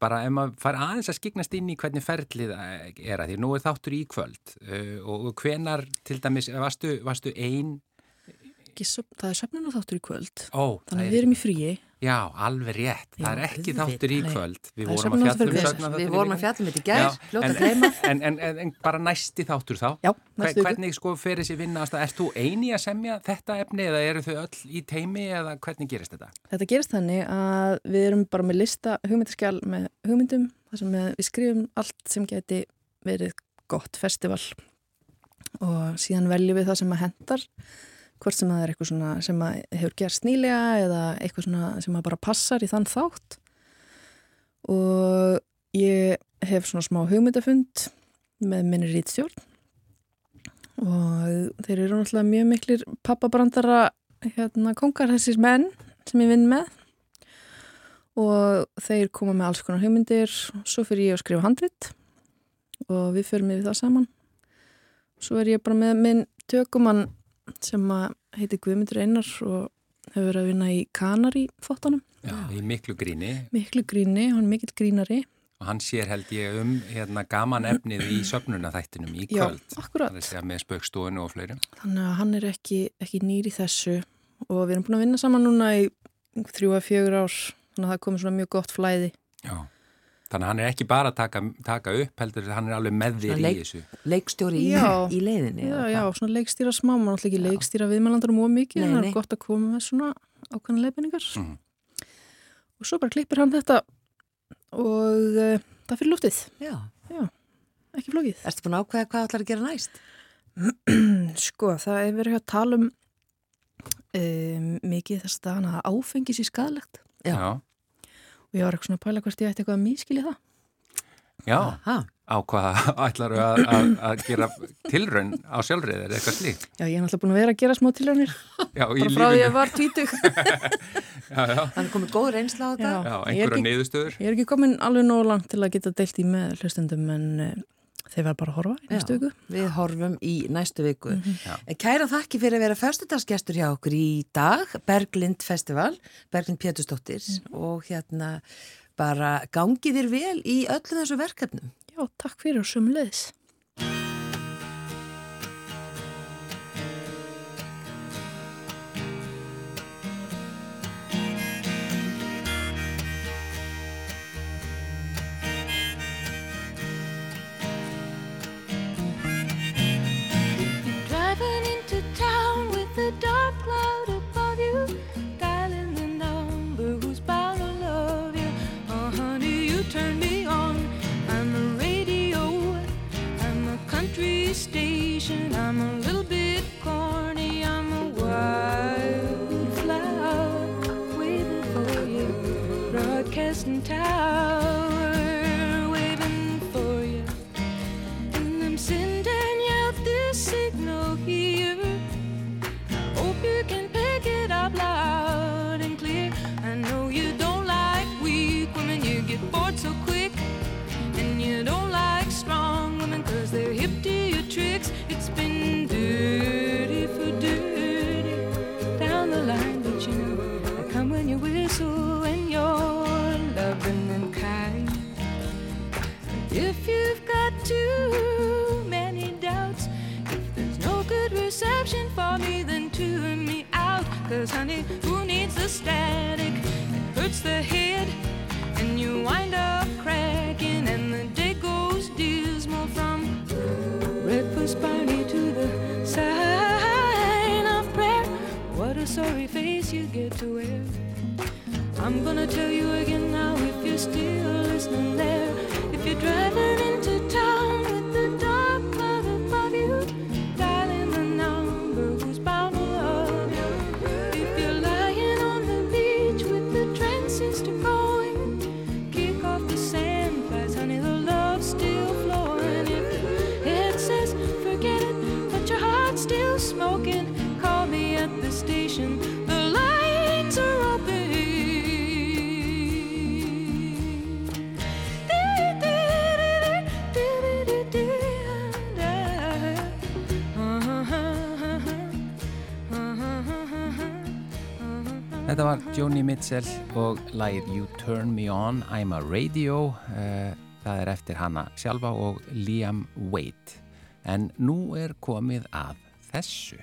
[SPEAKER 1] bara ef maður fara aðeins að skiknast inn í hvernig ferlið er að því nú er þáttur í kvöld uh, og hvenar til dæmis, varstu, varstu ein,
[SPEAKER 5] Ekki það er söfnun og þáttur í kvöld.
[SPEAKER 1] Ó,
[SPEAKER 5] þannig að
[SPEAKER 1] er,
[SPEAKER 5] við erum í fríi.
[SPEAKER 1] Já, alveg rétt, það
[SPEAKER 5] Já,
[SPEAKER 1] er ekki
[SPEAKER 2] auðvitað.
[SPEAKER 1] þáttur í
[SPEAKER 5] Nei.
[SPEAKER 1] kvöld, við
[SPEAKER 5] er
[SPEAKER 1] vorum að
[SPEAKER 5] söfnun
[SPEAKER 1] um
[SPEAKER 5] í
[SPEAKER 1] sögna
[SPEAKER 2] Við vorum að fjalla með þetta í að
[SPEAKER 1] en,
[SPEAKER 2] gleyma.
[SPEAKER 1] en, en, en, en bara næsti þáttur þá?
[SPEAKER 5] Já,
[SPEAKER 1] Hver,
[SPEAKER 5] næstu
[SPEAKER 1] hvernig sko fer þessi vinna ert þú eini að semja þetta efni eða eru þau öll í teimi eða hvernig gerist þetta?
[SPEAKER 5] Þetta gerist þannig að við erum bara með lista hugmyndaskjál með hugmyndum þar sem við skrifum allt sem geti verið gott festival. Og síðan veljum við það sem að hendar hvort sem það er eitthvað svona sem hefur gerst nýlega eða eitthvað svona sem bara passar í þann þátt. Og ég hef svona smá hugmyndafund með minni rítstjórn og þeir eru náttúrulega mjög miklir pappabrandara hérna kongar þessir menn sem ég vinn með. Og þeir koma með alls konar hugmyndir. Svo fyrir ég að skrifa handrit. Og við förum við það saman. Svo er ég bara með minn tökumann sem heiti Guðmundur Einar og hefur verið að vinna í Kanari þóttanum,
[SPEAKER 1] Já, í miklu gríni.
[SPEAKER 5] Miklu gríni hann er mikill grínari.
[SPEAKER 1] Og hann sér held ég um hérna gaman efnið í söfnunarþættinum í
[SPEAKER 5] Já,
[SPEAKER 1] kvöld.
[SPEAKER 5] akkurat.
[SPEAKER 1] Það er segja með spökstofinu og fleirum.
[SPEAKER 5] Þannig að hann er ekki, ekki nýr í þessu. Og við erum búin að vinna saman núna í þrjú að fjögur ár. Þannig að það komið svona mjög gott flæði.
[SPEAKER 1] Já, þannig að hann er ekki bara að taka, taka upp heldur hann er alveg með þér
[SPEAKER 2] Svona
[SPEAKER 1] í
[SPEAKER 2] leik-
[SPEAKER 1] þessu
[SPEAKER 2] Leikstjóri í,
[SPEAKER 5] Já.
[SPEAKER 2] í leiðinni.
[SPEAKER 5] Já, já, svona leikstýra smá, maður náttúrulega ekki leikstýra viðmælandarum og mikið, en það er gott að koma með svona ákvæmna leifinningar.
[SPEAKER 1] Mhm.
[SPEAKER 5] Og svo bara klippir hann þetta og uh, það fyrir lúftið,
[SPEAKER 2] Já.
[SPEAKER 5] ekki flókið.
[SPEAKER 2] Erstu búin að ákveða hvað ætlar að gera næst?
[SPEAKER 5] Sko, það er verið að tala um um, mikið þess að áfengis í skadalegt
[SPEAKER 2] Já.
[SPEAKER 1] Já,
[SPEAKER 5] og ég var eitthvað svona að pæla hvort ég ætti eitthvað að mískilja það.
[SPEAKER 1] já.
[SPEAKER 2] Ha,
[SPEAKER 1] á hvað ætlar að, að, að gera tilraun á sjálfrið er eitthvað slíkt
[SPEAKER 5] Já, ég er náttúrulega búin að vera að gera smá tilraunir
[SPEAKER 1] já, í
[SPEAKER 5] bara frá því að ég var tvítug.
[SPEAKER 1] já, já,
[SPEAKER 2] það er komið góð reynsla á þetta.
[SPEAKER 5] Já.
[SPEAKER 1] já,
[SPEAKER 5] er
[SPEAKER 1] einhverja niðurstöður
[SPEAKER 5] Ég er ekki komin alveg nóg langt til að geta deilt í með hlustendum en uh, þeir verða bara að horfa í næstu
[SPEAKER 2] Já.
[SPEAKER 5] viku.
[SPEAKER 2] Við horfum í næstu viku.
[SPEAKER 1] Já.
[SPEAKER 2] Kæra þakki fyrir að vera förstudagsgestur hjá okkur í dag, Berglind Festival, Berglind Pétursdóttir og hérna bara gangi þér vel í öllu þessu verkefnum.
[SPEAKER 5] Já, takk fyrir og sumleðis.
[SPEAKER 6] Honey, who needs the static? It hurts the head,
[SPEAKER 1] var Joni Mitchell og lagið You Turn Me On, I'm a Radio Eh, það er eftir hana sjálfa og Liam Waite. En nú er komið að þessu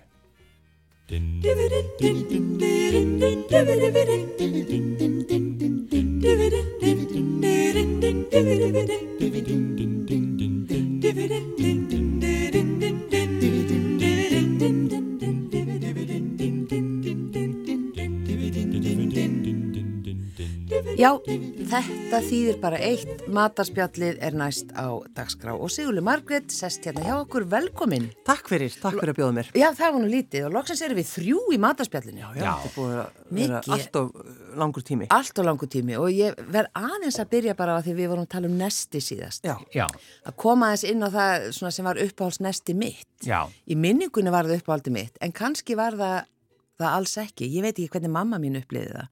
[SPEAKER 2] Já, þetta þýðir bara eitt, matarspjallið er næst á dagskrá og Sigurlu Margrét sest hérna hjá okkur, velkomin.
[SPEAKER 7] Takk fyrir, takk fyrir að bjóða mér.
[SPEAKER 2] Já, það var nú lítið og loksins erum við þrjú í matarspjallinu.
[SPEAKER 7] Já, þetta er búið að vera allt of uh, langur tími.
[SPEAKER 2] Allt og langu tími og ég verð aðeins að byrja bara á því við vorum að tala um nesti síðast.
[SPEAKER 7] Já,
[SPEAKER 1] Já,
[SPEAKER 2] Að koma aðeins inn á það svona sem var uppáhalds nesti mitt.
[SPEAKER 1] já,
[SPEAKER 2] Í minningunni var það uppáhaldi mitt en kannski var það, það alls ekki. Ég veit ekki hvernig mamma mín uppliði það.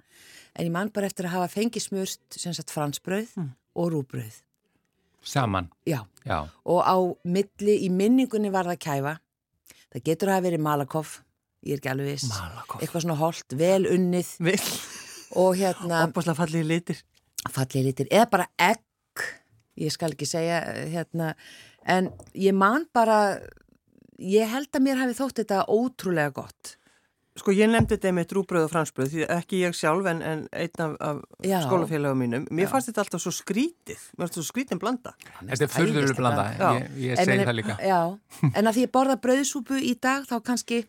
[SPEAKER 2] En ég man bara eftir að hafa fengið smurst sem sagt fransbrauð og rúbrauð.
[SPEAKER 1] saman
[SPEAKER 2] Já,
[SPEAKER 1] Já,
[SPEAKER 2] og á milli, í minningunni var það kæfa. Það getur að hafa verið malakoff, ég er ekki alveg viss.
[SPEAKER 7] Malakoff.
[SPEAKER 2] Eitthvað svona holt, vel unnið
[SPEAKER 7] Vill,
[SPEAKER 2] og hérna
[SPEAKER 7] fallið litir.
[SPEAKER 2] fallið litir, eða bara egg, ég skal ekki segja hérna, en ég man bara, ég held að mér hafi þótt þetta ótrúlega gott.
[SPEAKER 7] Sko ég nefndi þetta með drúbröð og fransbröð, því ekki ég sjálf en, en einn af, af
[SPEAKER 2] Já.
[SPEAKER 7] skólafélagum mínum. Mér fannst þetta alltaf svo skrítið, mér fannst þetta svo skrítin blanda.
[SPEAKER 1] þetta er furðulega blanda
[SPEAKER 7] Já.
[SPEAKER 1] ég, ég
[SPEAKER 2] En
[SPEAKER 1] segi það líka
[SPEAKER 2] Já, en að því ég borða brauðsúpu í dag þá kannski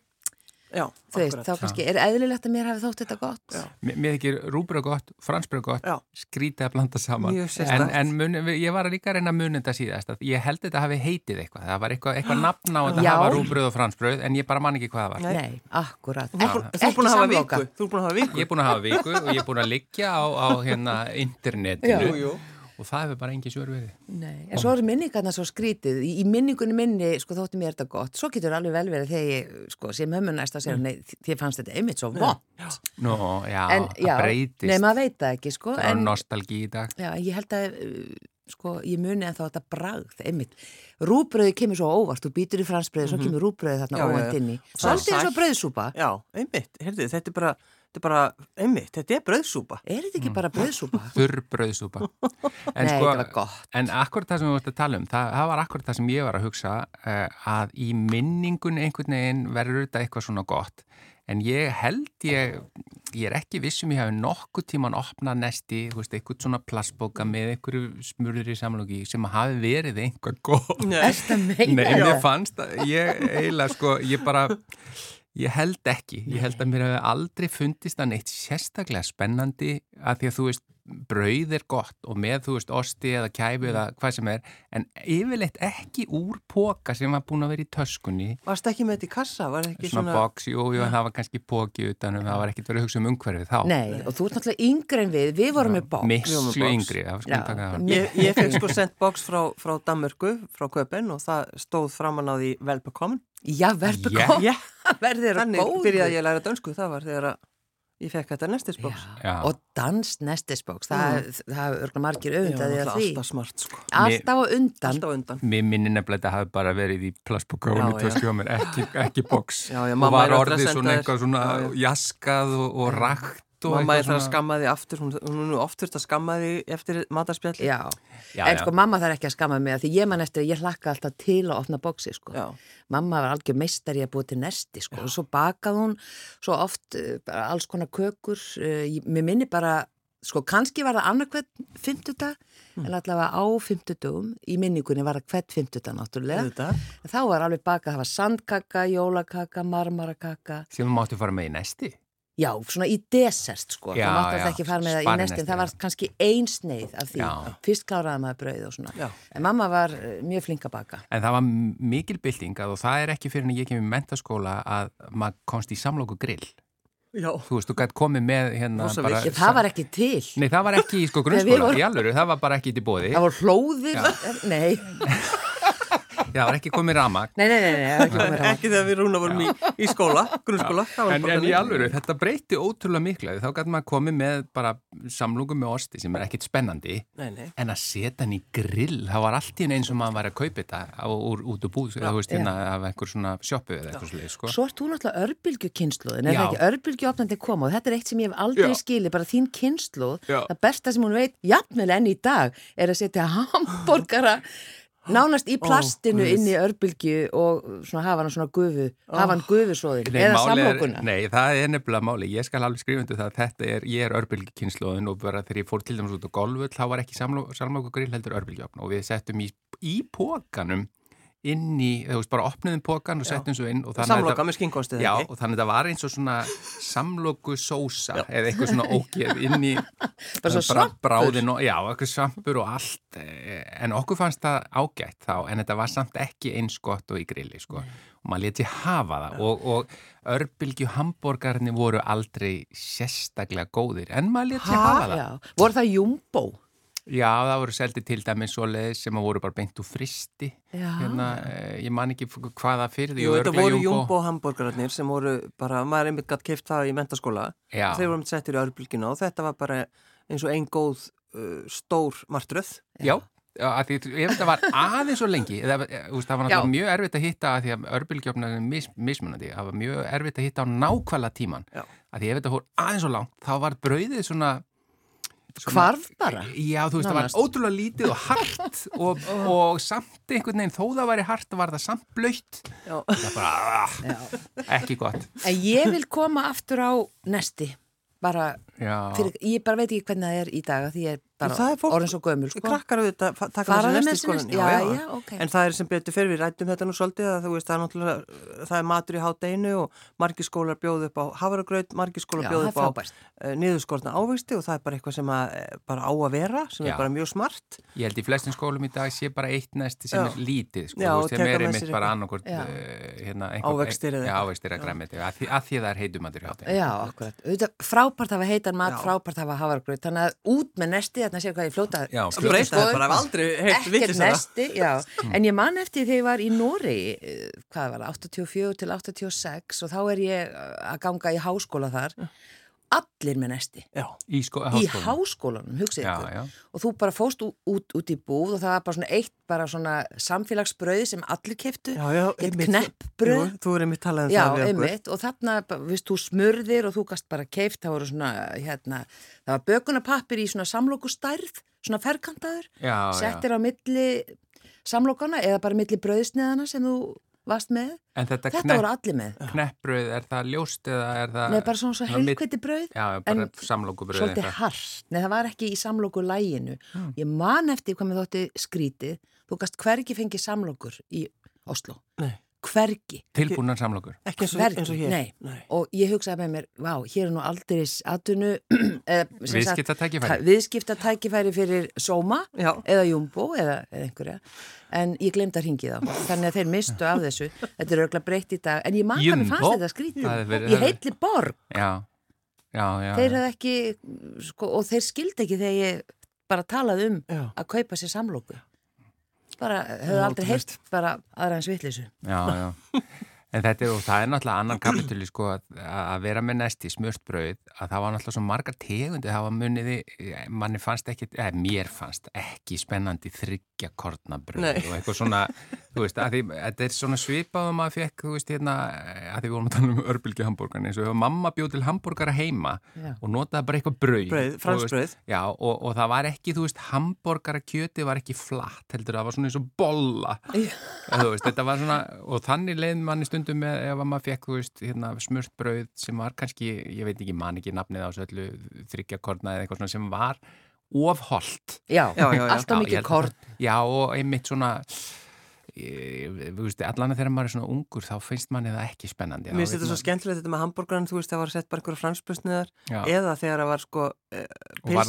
[SPEAKER 7] Já,
[SPEAKER 2] þú veist, þá kannski er eðlilegt að mér hafi þótt þetta gott.
[SPEAKER 7] Já.
[SPEAKER 1] Mér mér þykir rúbröð gott, fransbröð gott,
[SPEAKER 7] Já.
[SPEAKER 1] skrítið að blanda saman. En, en mun, ég var líka að reyna að muna þetta síðast. Að ég held þetta hafi heitið eitthvað. Það var eitthvað, eitthvað nafn á þetta að hafa rúbröð og fransbröð, en ég bara man ekki hvað það var.
[SPEAKER 7] Nei.
[SPEAKER 2] Nei, akkurat.
[SPEAKER 7] Þú búin-
[SPEAKER 2] Ekki,
[SPEAKER 7] þú búin að hafa
[SPEAKER 2] samloka.
[SPEAKER 7] viku. Þú er búin að hafa viku.
[SPEAKER 1] Ég er búin að hafa viku og ég er búin að liggja á, á hérna, internetinu
[SPEAKER 7] Jú, jú.
[SPEAKER 1] Og það hefur bara engin svör verið.
[SPEAKER 2] Nei, en svo eru minningarna svo skrítið. Í, minningunni minni, sko, þótti mér þetta gott. Svo getur alveg vel verið þegar ég, sko, sem hömmu næst að segja, nei, þið fannst þetta einmitt svo vond.
[SPEAKER 1] Nú, já,
[SPEAKER 2] En, já,
[SPEAKER 1] það breytist.
[SPEAKER 2] nei, maður veit það ekki, sko.
[SPEAKER 1] það er
[SPEAKER 2] En,
[SPEAKER 1] nostalgi í dag.
[SPEAKER 2] já, ég held að, uh, sko, ég muni en þá þetta bragð, einmitt. Rúbröði kemur svo óvart, þú býtur í fransbröði, svo kemur rúbröði þarna
[SPEAKER 7] Mhm. Já, já,
[SPEAKER 2] óvænt
[SPEAKER 7] já.
[SPEAKER 2] inn í.
[SPEAKER 7] Og það er
[SPEAKER 2] Svolítið bröðsúpa.
[SPEAKER 7] Þetta er bara, einmitt, þetta er brauðsúpa.
[SPEAKER 2] Er þetta
[SPEAKER 1] Mm.
[SPEAKER 2] ekki bara bröðsúpa?
[SPEAKER 1] Þurr bröðsúpa.
[SPEAKER 2] Nei, þetta var gott.
[SPEAKER 1] En akkurat það sem við vart að tala um, það, það var akkurat það sem ég var að hugsa uh, að í minningun einhvern veginn verður þetta eitthvað svona gott. En ég held ég, ég er ekki vissum ég hafi nokkuð tíman opnað nesti, þú veist, eitthvað svona plastbóka með einhverju smurður í samloki sem hafi verið einhvað gott.
[SPEAKER 7] Nei,
[SPEAKER 1] Nei, mér
[SPEAKER 2] það?
[SPEAKER 1] fannst að ég eiginlega sko, ég bara, ég held ekki, ég held að mér hefði aldrei fundist að neitt sérstaklega spennandi að því að þú veist, brauð er gott og með þú veist osti eða kæfi eða hvað sem er en yfirleitt ekki úr póka sem var búin að vera í töskunni
[SPEAKER 7] varst ekki með þetta í kassa, var ekki
[SPEAKER 1] svona,
[SPEAKER 7] svona,
[SPEAKER 1] box, jú, jú, það var kannski póki utanum, það var ekkert verið að hugsa um umhverfið þá
[SPEAKER 2] Nei, og þú ert náttúrulega yngri en við, við vorum með
[SPEAKER 7] með box.
[SPEAKER 1] yngri, það var
[SPEAKER 2] Já.
[SPEAKER 1] skulum taka það
[SPEAKER 7] Ég, ég fekk sko sendt box frá, frá Danmörku, frá Köpen og það stóð framan á því velbekomin.
[SPEAKER 2] Já, verður
[SPEAKER 1] Já.
[SPEAKER 2] góð,
[SPEAKER 7] Já,
[SPEAKER 2] verður
[SPEAKER 7] þannig
[SPEAKER 2] góð.
[SPEAKER 7] byrjaði ég að læra dönsku, það var þegar að ég fekk þetta nestisbox.
[SPEAKER 1] Já.
[SPEAKER 2] Og dans nestisbóks, það, það hafa örgulega margir auðvitaði að því.
[SPEAKER 7] alltaf smart sko.
[SPEAKER 2] Alltaf á undan.
[SPEAKER 7] Alltaf á undan.
[SPEAKER 1] Mér minni nefnilega að þetta hafi bara verið í töskja á mér, ekki, ekki box
[SPEAKER 7] Já, já,
[SPEAKER 1] og
[SPEAKER 7] mamma
[SPEAKER 1] var orðið svona eitthvað svona
[SPEAKER 7] Já, já.
[SPEAKER 1] jaskað og, og rakt og
[SPEAKER 7] Mamma er
[SPEAKER 1] eitthvað
[SPEAKER 7] það að skamma því aftur, hún, hún er nú oft þurft að skamma því eftir matarspjall.
[SPEAKER 2] Já.
[SPEAKER 1] Já,
[SPEAKER 2] en
[SPEAKER 1] já.
[SPEAKER 2] sko mamma þarf ekki að skamma mig því ég man eftir að ég hlakka alltaf til að opna bóksi sko.
[SPEAKER 7] Já.
[SPEAKER 2] Mamma var algjör meistari að búa til nesti sko og svo bakað hún svo oft bara alls konar kökur ég- mér minni bara sko kannski var það annarkvæmt fymtudag
[SPEAKER 7] Hm.
[SPEAKER 2] en allavega á fymtudugum í minningunni var það hvert fymtudag náttúrulega
[SPEAKER 7] Þetta.
[SPEAKER 2] en þá var alveg bakað, það var sandkaka, jólakaka, marmarakaka
[SPEAKER 1] sem máttu fara með í næsti
[SPEAKER 2] já, svona í desert sko.
[SPEAKER 1] Já,
[SPEAKER 2] það mátti það ekki fara með það í nestin það var kannski ein sneið af því.
[SPEAKER 1] Já.
[SPEAKER 2] fyrst kláraði maður brauð og svona.
[SPEAKER 7] Já.
[SPEAKER 2] en mamma var uh, mjög flink að baka.
[SPEAKER 1] En það var mikil bylting að og það er ekki fyrir en ég kemur í mentaskóla að maður komst í samlóku grill.
[SPEAKER 7] Já.
[SPEAKER 1] þú veist, þú gætt komið með hérna
[SPEAKER 7] Rosa
[SPEAKER 1] bara.
[SPEAKER 2] Ég, það var ekki til.
[SPEAKER 1] Nei, það var ekki í sko grunnskóla,
[SPEAKER 2] vorum-
[SPEAKER 1] í alvöru, það var bara ekki til bóði
[SPEAKER 2] það voru hlóðir. Nei,
[SPEAKER 1] það var ekki komið ramag
[SPEAKER 2] nei, nei, nei, nei, ekki komið
[SPEAKER 7] Ekki þegar við rúna vorum í, í skóla, grunnskóla. það var
[SPEAKER 1] En,
[SPEAKER 7] bara
[SPEAKER 1] en í alvöru, þetta breyti ótrúlega mikla þá gæti maður komið með bara samlóku með osti sem er ekkit spennandi
[SPEAKER 7] Nei, nei.
[SPEAKER 1] en að setja hann í grill það var allt í einu eins og maður var að kaupa þetta á, úr, út úr búð, þú veist, hérna af einhver svona sjoppu eða eitthvað slið, sko
[SPEAKER 2] Svo ert þú náttúrulega örbylgjukynsluðin, er
[SPEAKER 1] Já.
[SPEAKER 2] það ekki örbylgjuopnandi koma og þetta er eitt sem ég hef aldrei
[SPEAKER 1] Já.
[SPEAKER 2] skilið, bara þín kynsluð,
[SPEAKER 1] Já.
[SPEAKER 2] það besta sem hún veit, jafnvel enn í dag, er að setja hambúrgara nánast í plastinu
[SPEAKER 7] Guð.
[SPEAKER 2] inn í örbylgju og svona hafa hann svona gufu, hafa hann gufusóðin, eða samlokuna.
[SPEAKER 1] Nei, það er nefnilega máli. Ég skal alveg skrifa undir það að þetta er, ég er örbylgjukynnslóðin og bara þegar ég fór til dæmis út á golfull þá var ekki samlokugrill heldur örbylgjöfn og við settum í, í pókanum inn í, þú veist, bara opniðum pókan og settum svo inn og
[SPEAKER 7] Samloka með skinkostið.
[SPEAKER 1] Já, og þannig að það var eins og svona samloku sósa eða eitthvað svona ógeð inn í
[SPEAKER 2] Bara svo
[SPEAKER 1] bara
[SPEAKER 2] svampur.
[SPEAKER 1] bráðin og, já, eitthvað svampur og allt eh, en okkur fannst það ágætt þá en þetta var samt ekki eins gott og í grilli sko. og maður leti hafa það og, og örbylgju hambúrgarnir voru aldrei sérstaklega góðir en maður leti hafa það
[SPEAKER 2] Já, voru það jumbo?
[SPEAKER 1] Já, það voru seldi til dæmis svoleiðis sem að voru bara beint úr fristi. Hérna, eh, ég man ekki hvaða fyrir
[SPEAKER 7] Jú, þetta voru jumbo hambúrgararnir sem voru bara, maður einmitt gætt keift það í mentaskóla. Þeir voru um settir í örbylgina og þetta var bara eins og einn góð uh, stór martröð.
[SPEAKER 1] Já, já að því, ef þetta var aðeins svo lengi, eh, þú veist, það var náttúrulega mjög erfitt að hitta að því að örbylgjöfnar er mis, mismunandi, það var mjög erfitt að hitta á nákvæmlega tíman,
[SPEAKER 7] Já.
[SPEAKER 1] að því ef þetta fór aðeins svo langt, þá var brauðið svona
[SPEAKER 2] Hvarf bara?
[SPEAKER 1] Já, þú veist,
[SPEAKER 2] Nánast.
[SPEAKER 1] það var ótrúlega lítið og hart og, og samt einhvern veginn, þó það væri hart, var það samt blöytt, það bara, ah, ekki gott.
[SPEAKER 2] En ég vil koma aftur á nesti, bara, fyrir, ég bara veit ekki hvernig það er í dag, því ég
[SPEAKER 7] það er
[SPEAKER 2] orðin svo gömul sko.
[SPEAKER 7] Krakkar auðvitað taka með nesti í skólan.
[SPEAKER 2] nesti? Já, já, ok.
[SPEAKER 7] En það er sem betur fyrir, við rættum þetta nú svolítið að þú veist, það er náttúrulega, það er matur í hátdeinu og margir skólar bjóðu upp á havragraut, margir skólar
[SPEAKER 2] Já,
[SPEAKER 7] bjóðu upp á
[SPEAKER 2] frábært.
[SPEAKER 7] uh, niðurskortna ávegsti og það er bara eitthvað sem að, eh, bara á að vera, sem
[SPEAKER 1] Já.
[SPEAKER 7] er bara mjög smart.
[SPEAKER 1] Ég held í flestum skólum í dag sé bara eitt nesti sem
[SPEAKER 7] Já.
[SPEAKER 1] er lítið, sko,
[SPEAKER 7] Já,
[SPEAKER 1] veist, sem er einmitt bara annarkort,
[SPEAKER 2] Já.
[SPEAKER 1] uh, hérna,
[SPEAKER 7] Ávextir eða
[SPEAKER 1] Já, græmiti, að, því- að því það er þeim.
[SPEAKER 2] Já, akkurat. Auðvitað, frábært hafa heitan mat,
[SPEAKER 7] Já.
[SPEAKER 2] frábært hafa hafargröð. Þannig að þarna séu hvað ég fljóta.
[SPEAKER 1] Já,
[SPEAKER 7] heilt
[SPEAKER 2] Ekkert nesti, já. En ég man eftir þegar ég var í Nóri, hvað var það, 84 til 86 og þá er ég uh, að ganga í háskóla þar. Allir með nesti.
[SPEAKER 7] Já,
[SPEAKER 1] Í, sko,
[SPEAKER 2] Í
[SPEAKER 1] háskólanum. Já,
[SPEAKER 2] ykkur.
[SPEAKER 1] já.
[SPEAKER 2] Og þú bara fóst út, út, út í búð og það var bara svona eitt, bara svona samfélagsbröð sem allir keftu.
[SPEAKER 7] talað um
[SPEAKER 2] og þarna, viðst, þú smurðir og þú gast bara keift, það voru svona, hérna, það var bökunapappir í svona samlokustærð, svona ferkantaður, settir á milli samlokana eða bara milli brauðsneðana sem þú varst með.
[SPEAKER 1] En þetta,
[SPEAKER 2] Þetta voru allir með.
[SPEAKER 1] kneppbröð, er það ljóst eða er það...
[SPEAKER 2] Nei, bara svona svo heilkviti brauð,
[SPEAKER 1] Já, bara
[SPEAKER 2] en
[SPEAKER 1] samlokubröð
[SPEAKER 2] svolítið hart. Nei, það var ekki í samloku læginu. Ég man eftir hvað með þótti skrítið, þú gast hvergi fengið samlokur í Oslo.
[SPEAKER 7] Nei.
[SPEAKER 2] Hvergi.
[SPEAKER 1] Tilbúnar samlokur.
[SPEAKER 7] Ekki eins og, eins og hér.
[SPEAKER 2] nei. Og ég hugsaði með mér, vá, hér er nú aldrei atunu,
[SPEAKER 1] Viðskiptatækifæri.
[SPEAKER 2] viðskiptatækifæri fyrir Soma
[SPEAKER 7] Já.
[SPEAKER 2] eða Jumbo eða, eða einhverja. En ég glemd að ringi þá. Þannig að þeir mistu af þessu. Þetta er auðvitað breytt í dag. En ég man hvað mér fannst þetta skrítið. Ég heitli borg.
[SPEAKER 1] Já, já, já.
[SPEAKER 2] Þeir hefði ekki, sko, og þeir skildi ekki þegar ég bara talaði um
[SPEAKER 7] Já.
[SPEAKER 2] að kaupa sér samlóku. Bara, hefði
[SPEAKER 7] Já,
[SPEAKER 2] aldrei heilt bara aðra eins vitleysu.
[SPEAKER 1] Já, já. En þetta er, og það er náttúrulega annan kapitúli sko að, að vera með nesti smurt brauð, að það var náttúrulega svo margar tegundi, það var muniði, manni fannst ekki, eða mér fannst ekki spennandi þryggja korna brauð
[SPEAKER 7] Nei.
[SPEAKER 1] og eitthvað svona, þú veist, að því, þetta er svona svipað og maður fekk, þú veist, hérna, að því við vorum að tala um örbylgi hambúrgarni, eins og mamma bjóð til hambúrgara heima
[SPEAKER 2] Já.
[SPEAKER 1] og notaði bara eitthvað brauð.
[SPEAKER 7] Brauð,
[SPEAKER 1] og,
[SPEAKER 7] franskt
[SPEAKER 1] þú veist,
[SPEAKER 7] brauð.
[SPEAKER 1] Já, og, og það var ekki, þú veist, hambúrgara kjöti var ekki flatt, heldur, það var svona eins og bolla. Eða, þú veist, þetta var svona, og þannig leið manni stundum með ef að maður fekk, þú veist, hérna, smurt brauð sem var kannski, ég veit ekki, man ekki nafnið á þessu öllu þryggjakorna eða eitthvað svona sem var ofholt.
[SPEAKER 2] Já,
[SPEAKER 7] Já, já, já.
[SPEAKER 2] alltaf
[SPEAKER 1] Já,
[SPEAKER 2] mikið
[SPEAKER 1] það- Já, og einmitt svona, allan að þegar maður er svona ungur þá finnst manni það ekki spennandi.
[SPEAKER 7] Mér finnst þetta svo skemmtilegt þetta með hambúrgarinn, þú veist, það var sett bara einhverja fransbröðsniðar
[SPEAKER 1] Já.
[SPEAKER 7] eða þegar það var sko eh,
[SPEAKER 1] Og var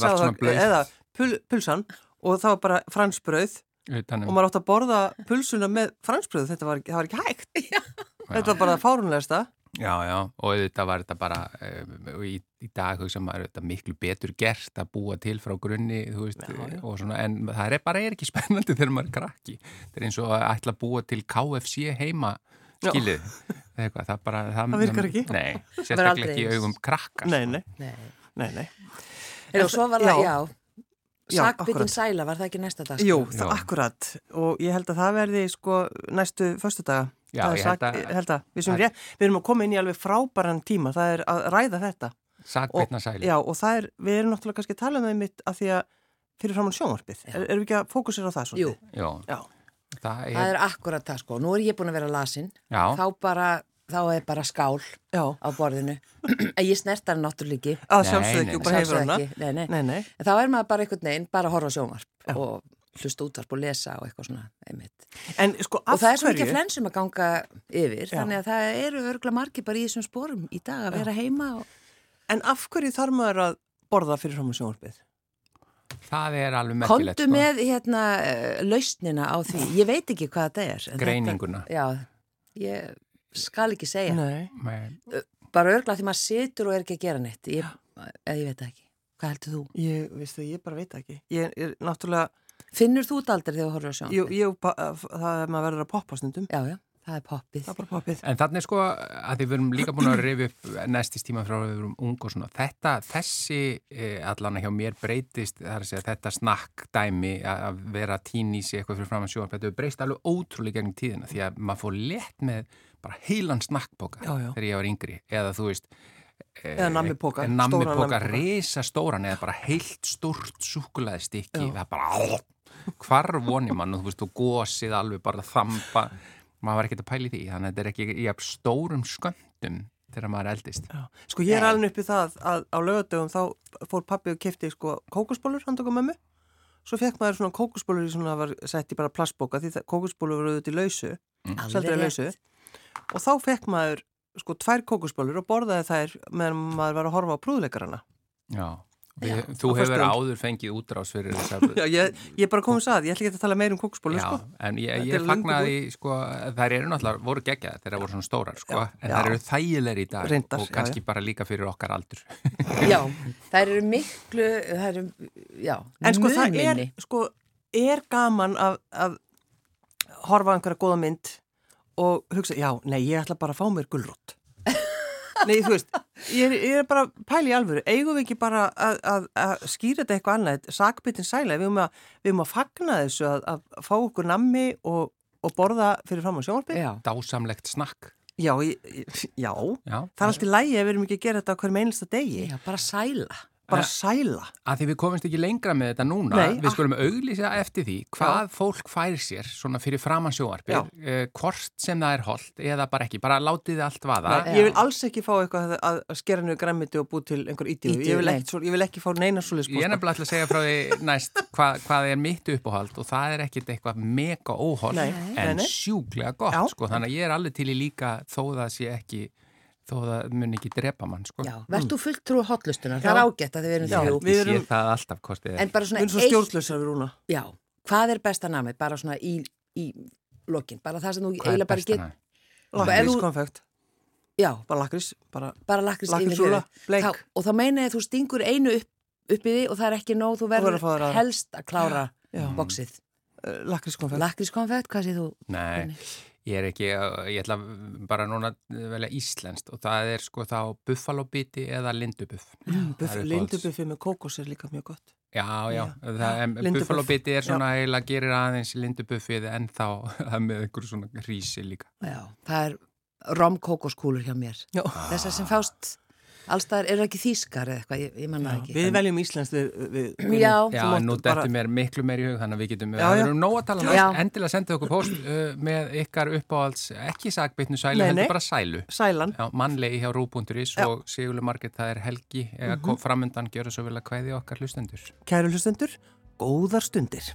[SPEAKER 7] eða pul, pulsan og það var bara fransbröð
[SPEAKER 1] Utanum,
[SPEAKER 7] og maður átt að borða pulsuna með fransbröð, þetta var, var ekki hægt. Þetta var bara fárunlegasta.
[SPEAKER 1] Já, já, og auðvitað var þetta bara um, í, í dag hugsa maður þetta miklu betur gert að búa til frá grunni, þú veist,
[SPEAKER 7] Já, já.
[SPEAKER 1] og svona, en það er bara er ekki spennandi þegar maður er krakki. Það er eins og að ætla að búa til KFC heima skilið, eða eitthvað, það bara...
[SPEAKER 7] Það virkar ekki.
[SPEAKER 1] Nei, sérstaklega ekki í augum krakkar.
[SPEAKER 7] Nei, nei,
[SPEAKER 2] Nei.
[SPEAKER 7] nei, nei.
[SPEAKER 2] Heyrðu, og svo var það,
[SPEAKER 7] Já.
[SPEAKER 2] já,
[SPEAKER 7] Já,
[SPEAKER 2] sakbyttin
[SPEAKER 7] akkurat.
[SPEAKER 2] sæla, var það ekki næsta dag?
[SPEAKER 7] Jú,
[SPEAKER 1] Já.
[SPEAKER 7] það akkurat og ég held að það verði sko næstu föstudaga.
[SPEAKER 1] Já,
[SPEAKER 7] Það
[SPEAKER 1] ég held að-
[SPEAKER 7] held að við, sem
[SPEAKER 1] að-
[SPEAKER 7] rétt, við erum að koma inn í alveg frábæran tíma, það er að ræða þetta.
[SPEAKER 1] Sakveitna sæli.
[SPEAKER 7] Já, og það er, við erum náttúrulega kannski að tala um það mitt að því að fyrir framann sjónvarpið. Er, erum við ekki að fókusera á það
[SPEAKER 2] Jú,
[SPEAKER 7] svolítið?
[SPEAKER 1] Já,
[SPEAKER 7] Já.
[SPEAKER 1] það er,
[SPEAKER 2] það er akkurat það sko. Nú er ég búin að vera lasin,
[SPEAKER 1] já,
[SPEAKER 2] þá bara, þá er bara skál
[SPEAKER 7] Já,
[SPEAKER 2] á borðinu. En ég snert hann náttúrulega ekki.
[SPEAKER 7] að
[SPEAKER 1] nei,
[SPEAKER 7] ekki bara hefur
[SPEAKER 2] Sjálfsögðu
[SPEAKER 7] hana.
[SPEAKER 2] ekki, Nei, nei.
[SPEAKER 7] Nei, nei.
[SPEAKER 2] En þá er maður bara einhvern veginn, bara horfa á sjónvarp og hlusta útvarp og lesa og eitthvað svona, einmitt.
[SPEAKER 7] En sko,
[SPEAKER 2] Og
[SPEAKER 7] af
[SPEAKER 2] það er svo mikið flensum að ganga yfir,
[SPEAKER 7] Já.
[SPEAKER 2] þannig að það eru örgla margir bara í þessum sporum í dag að vera heima og...
[SPEAKER 7] En af hverju þarf maður að borða fyrir framann sjónvarpið?
[SPEAKER 1] það er alveg merkilegt.
[SPEAKER 2] Kondu með hérna eh, lausnina á því, ég veit ekki hvað þetta er.
[SPEAKER 1] Greininguna.
[SPEAKER 2] Þetta, já, ég skal ekki segja.
[SPEAKER 7] Nei.
[SPEAKER 1] Nei.
[SPEAKER 2] Bara örgla því maður situr og er ekki að gera neitt, ég, eða ég veit ekki. Hvað heldur þú?
[SPEAKER 7] Ég, veistu, ég bara veit ekki. Ég er náttúrulega,
[SPEAKER 2] Finnur þú þetta aldrei þegar þú horfður á sjónvarp?
[SPEAKER 7] ég, ég, pa- það er maður verður að poppa stundum.
[SPEAKER 2] Já, já, það er poppið.
[SPEAKER 7] Það er bara poppið.
[SPEAKER 1] En þannig sko að því við erum líka búin að reyfi upp næstist tíma frá að við erum ung og svona. Þetta, þessi eh, allan hjá mér breytist, það er að segja þetta snakk dæmi að að vera tín í sig eitthvað fyrir fram að sjóa. Þetta hefur breyst alveg ótrúlega gegnum tíðina því að maður fór létt með bara heilan snakkboka
[SPEAKER 7] Já, já.
[SPEAKER 1] þegar ég var yngri. Eða veist,
[SPEAKER 7] Eða nammipoka, stóran
[SPEAKER 1] nammipoka, risa stóran eða bara heilt stykki.
[SPEAKER 7] Já.
[SPEAKER 1] Það er bara hvar voni mann og þú veist, og gósið alveg bara þampa maður var ekkert að pæli því, þannig að þetta er ekki í stórum sköndum þegar maður eldist.
[SPEAKER 7] Já. Sko ég er alveg uppið það að á lögadögum þá fór pappi og kefti sko kókusbólur, hann tók á mömmu. Svo fekk maður svona kókusbólur svona, það var sett í bara plastbóka því það- kókusbólur voru auðvitað í lausu, í
[SPEAKER 2] rétt.
[SPEAKER 7] lausu. Og þá fekk maður sko tvær kókusbólur og borðaði þær meðan maður var að horfa á prúðleikarana.
[SPEAKER 1] Já.
[SPEAKER 2] Já.
[SPEAKER 1] þú hefur áður fengið útrás fyrir þessar
[SPEAKER 7] Já, ég, ég er bara komið að, ég ætla ekki að tala meir um kókusbólur,
[SPEAKER 1] Já,
[SPEAKER 7] sko.
[SPEAKER 1] en ég, ég fagnaði, sko, þær eru náttúrulega, voru geggjaði þegar þær voru svona stórar, sko,
[SPEAKER 7] Já,
[SPEAKER 1] en
[SPEAKER 7] já.
[SPEAKER 1] þær eru þægilegri í dag
[SPEAKER 7] Reyndar,
[SPEAKER 1] og
[SPEAKER 7] já,
[SPEAKER 1] kannski
[SPEAKER 7] já.
[SPEAKER 1] bara líka fyrir okkar aldur.
[SPEAKER 2] Já, þær eru miklu, þær eru, já,
[SPEAKER 7] En sko það er, sko, er gaman að, að horfa á einhverja góða mynd og hugsa, já, nei, ég ætla bara að fá mér gulrótt. Nei, þú veist, ég er, ég er bara að pæla í alvöru. Eigum við ekki bara að, að, að skýra þetta eitthvað annað, sakbyttin sæla, við erum að, við erum að fagna þessu að, að fá okkur nammi og, og borða fyrir fram á sjónvarpið.
[SPEAKER 2] Já,
[SPEAKER 1] Dásamlegt snakk.
[SPEAKER 7] Já, ég, já,
[SPEAKER 1] Já,
[SPEAKER 7] það er alltaf lægi ef við erum ekki að gera þetta á hverjum einasta degi.
[SPEAKER 2] já, bara sæla.
[SPEAKER 7] Bara sæla.
[SPEAKER 1] að því við komumst ekki lengra með þetta núna,
[SPEAKER 7] Nei,
[SPEAKER 1] við skulum auglýsa eftir því hvað fólk fær sér svona fyrir framan sjóarpið,
[SPEAKER 7] Já.
[SPEAKER 1] eh, hvort sem það er holdt eða bara ekki, bara látið allt vaða.
[SPEAKER 7] Nei, ég vil alls ekki fá eitthvað að, skera niður græmiti og búið til einhver. Ídíu, Ég, ég vil ekki fá neina svoleiðis
[SPEAKER 1] Ég er nefnilega ætla að segja frá því næst hvað, hvað er mitt uppáhald og það er ekkit eitthvað mega óholt
[SPEAKER 7] Nei,
[SPEAKER 1] en sjúklega gott
[SPEAKER 7] Já.
[SPEAKER 1] sko, þannig að ég er alveg til í líka þó það sé ekki, þó það mun ekki drepa mann sko.
[SPEAKER 2] Já, verðt þú fulltrú hotlustunar, það
[SPEAKER 7] Já.
[SPEAKER 2] er ágætt að þið verum
[SPEAKER 7] Já,
[SPEAKER 2] þrjú.
[SPEAKER 7] við
[SPEAKER 1] Ég
[SPEAKER 7] erum-
[SPEAKER 1] sé það alltaf kostið er.
[SPEAKER 2] En bara
[SPEAKER 7] Við
[SPEAKER 2] svona
[SPEAKER 7] erum svo stjórnlausar við rúna.
[SPEAKER 2] já, hvað er besta namið? Bara svona í, í lokin, bara það sem þú
[SPEAKER 1] Hvað
[SPEAKER 2] eiginlega
[SPEAKER 1] er
[SPEAKER 2] bara
[SPEAKER 1] besta
[SPEAKER 2] get,
[SPEAKER 1] næ?
[SPEAKER 7] Lakrís,
[SPEAKER 2] þú-
[SPEAKER 7] konfekt,
[SPEAKER 2] já,
[SPEAKER 7] bara lakrís, bara
[SPEAKER 2] bara lakrís yfir höfuð.
[SPEAKER 7] bleik.
[SPEAKER 2] Þá- Og þá meina ég að þú stingur einu upp, upp í því og það er ekki nóg, þú
[SPEAKER 7] verður að þér
[SPEAKER 2] helst að klára
[SPEAKER 7] Já.
[SPEAKER 2] bóksið.
[SPEAKER 7] uh, lakrís, konfekt.
[SPEAKER 2] Lakrískonfett, hvað séð þú?
[SPEAKER 1] Nei? Ég er ekki, ég ætla bara núna velja íslenskt og það er sko þá buffalobiti eða lindubuff.
[SPEAKER 7] Mm,
[SPEAKER 1] uppáhalds.
[SPEAKER 7] Lindubuffi með kókos er líka mjög gott.
[SPEAKER 1] Já, já,
[SPEAKER 7] lindubuff.
[SPEAKER 1] buffalobiti er svona eiginlega gerir aðeins lindubuffið en þá með einhverju svona rísi líka.
[SPEAKER 2] Já, það er romkókoskúlur hjá mér.
[SPEAKER 7] Já.
[SPEAKER 2] Þessar sem fást allstaðar, eru ekki þýskar eða eitthvað, ég, ég manna það ekki.
[SPEAKER 7] Við veljum Íslands við, við
[SPEAKER 2] Já.
[SPEAKER 1] Já, en nú
[SPEAKER 7] bara-
[SPEAKER 1] dettur mér miklu meir í hug þannig að við getum,
[SPEAKER 7] Já, já.
[SPEAKER 1] verður nóg að tala um
[SPEAKER 2] Já.
[SPEAKER 1] næst, endilega sendið okkur post uh, með ykkar uppáhalds, ekki sakbytnu sælu,
[SPEAKER 7] Nei,
[SPEAKER 1] heldur
[SPEAKER 7] nei.
[SPEAKER 1] bara sælu.
[SPEAKER 7] Sælan.
[SPEAKER 1] Já, mannlegi hjá rú.is
[SPEAKER 7] Já.
[SPEAKER 1] og Sigurlu Marget, það er helgi, eða
[SPEAKER 7] Mhm.
[SPEAKER 1] framundan gjöra svo vel að kvæði okkar hlustendur.
[SPEAKER 7] Kæru hlustendur, góðar stundir.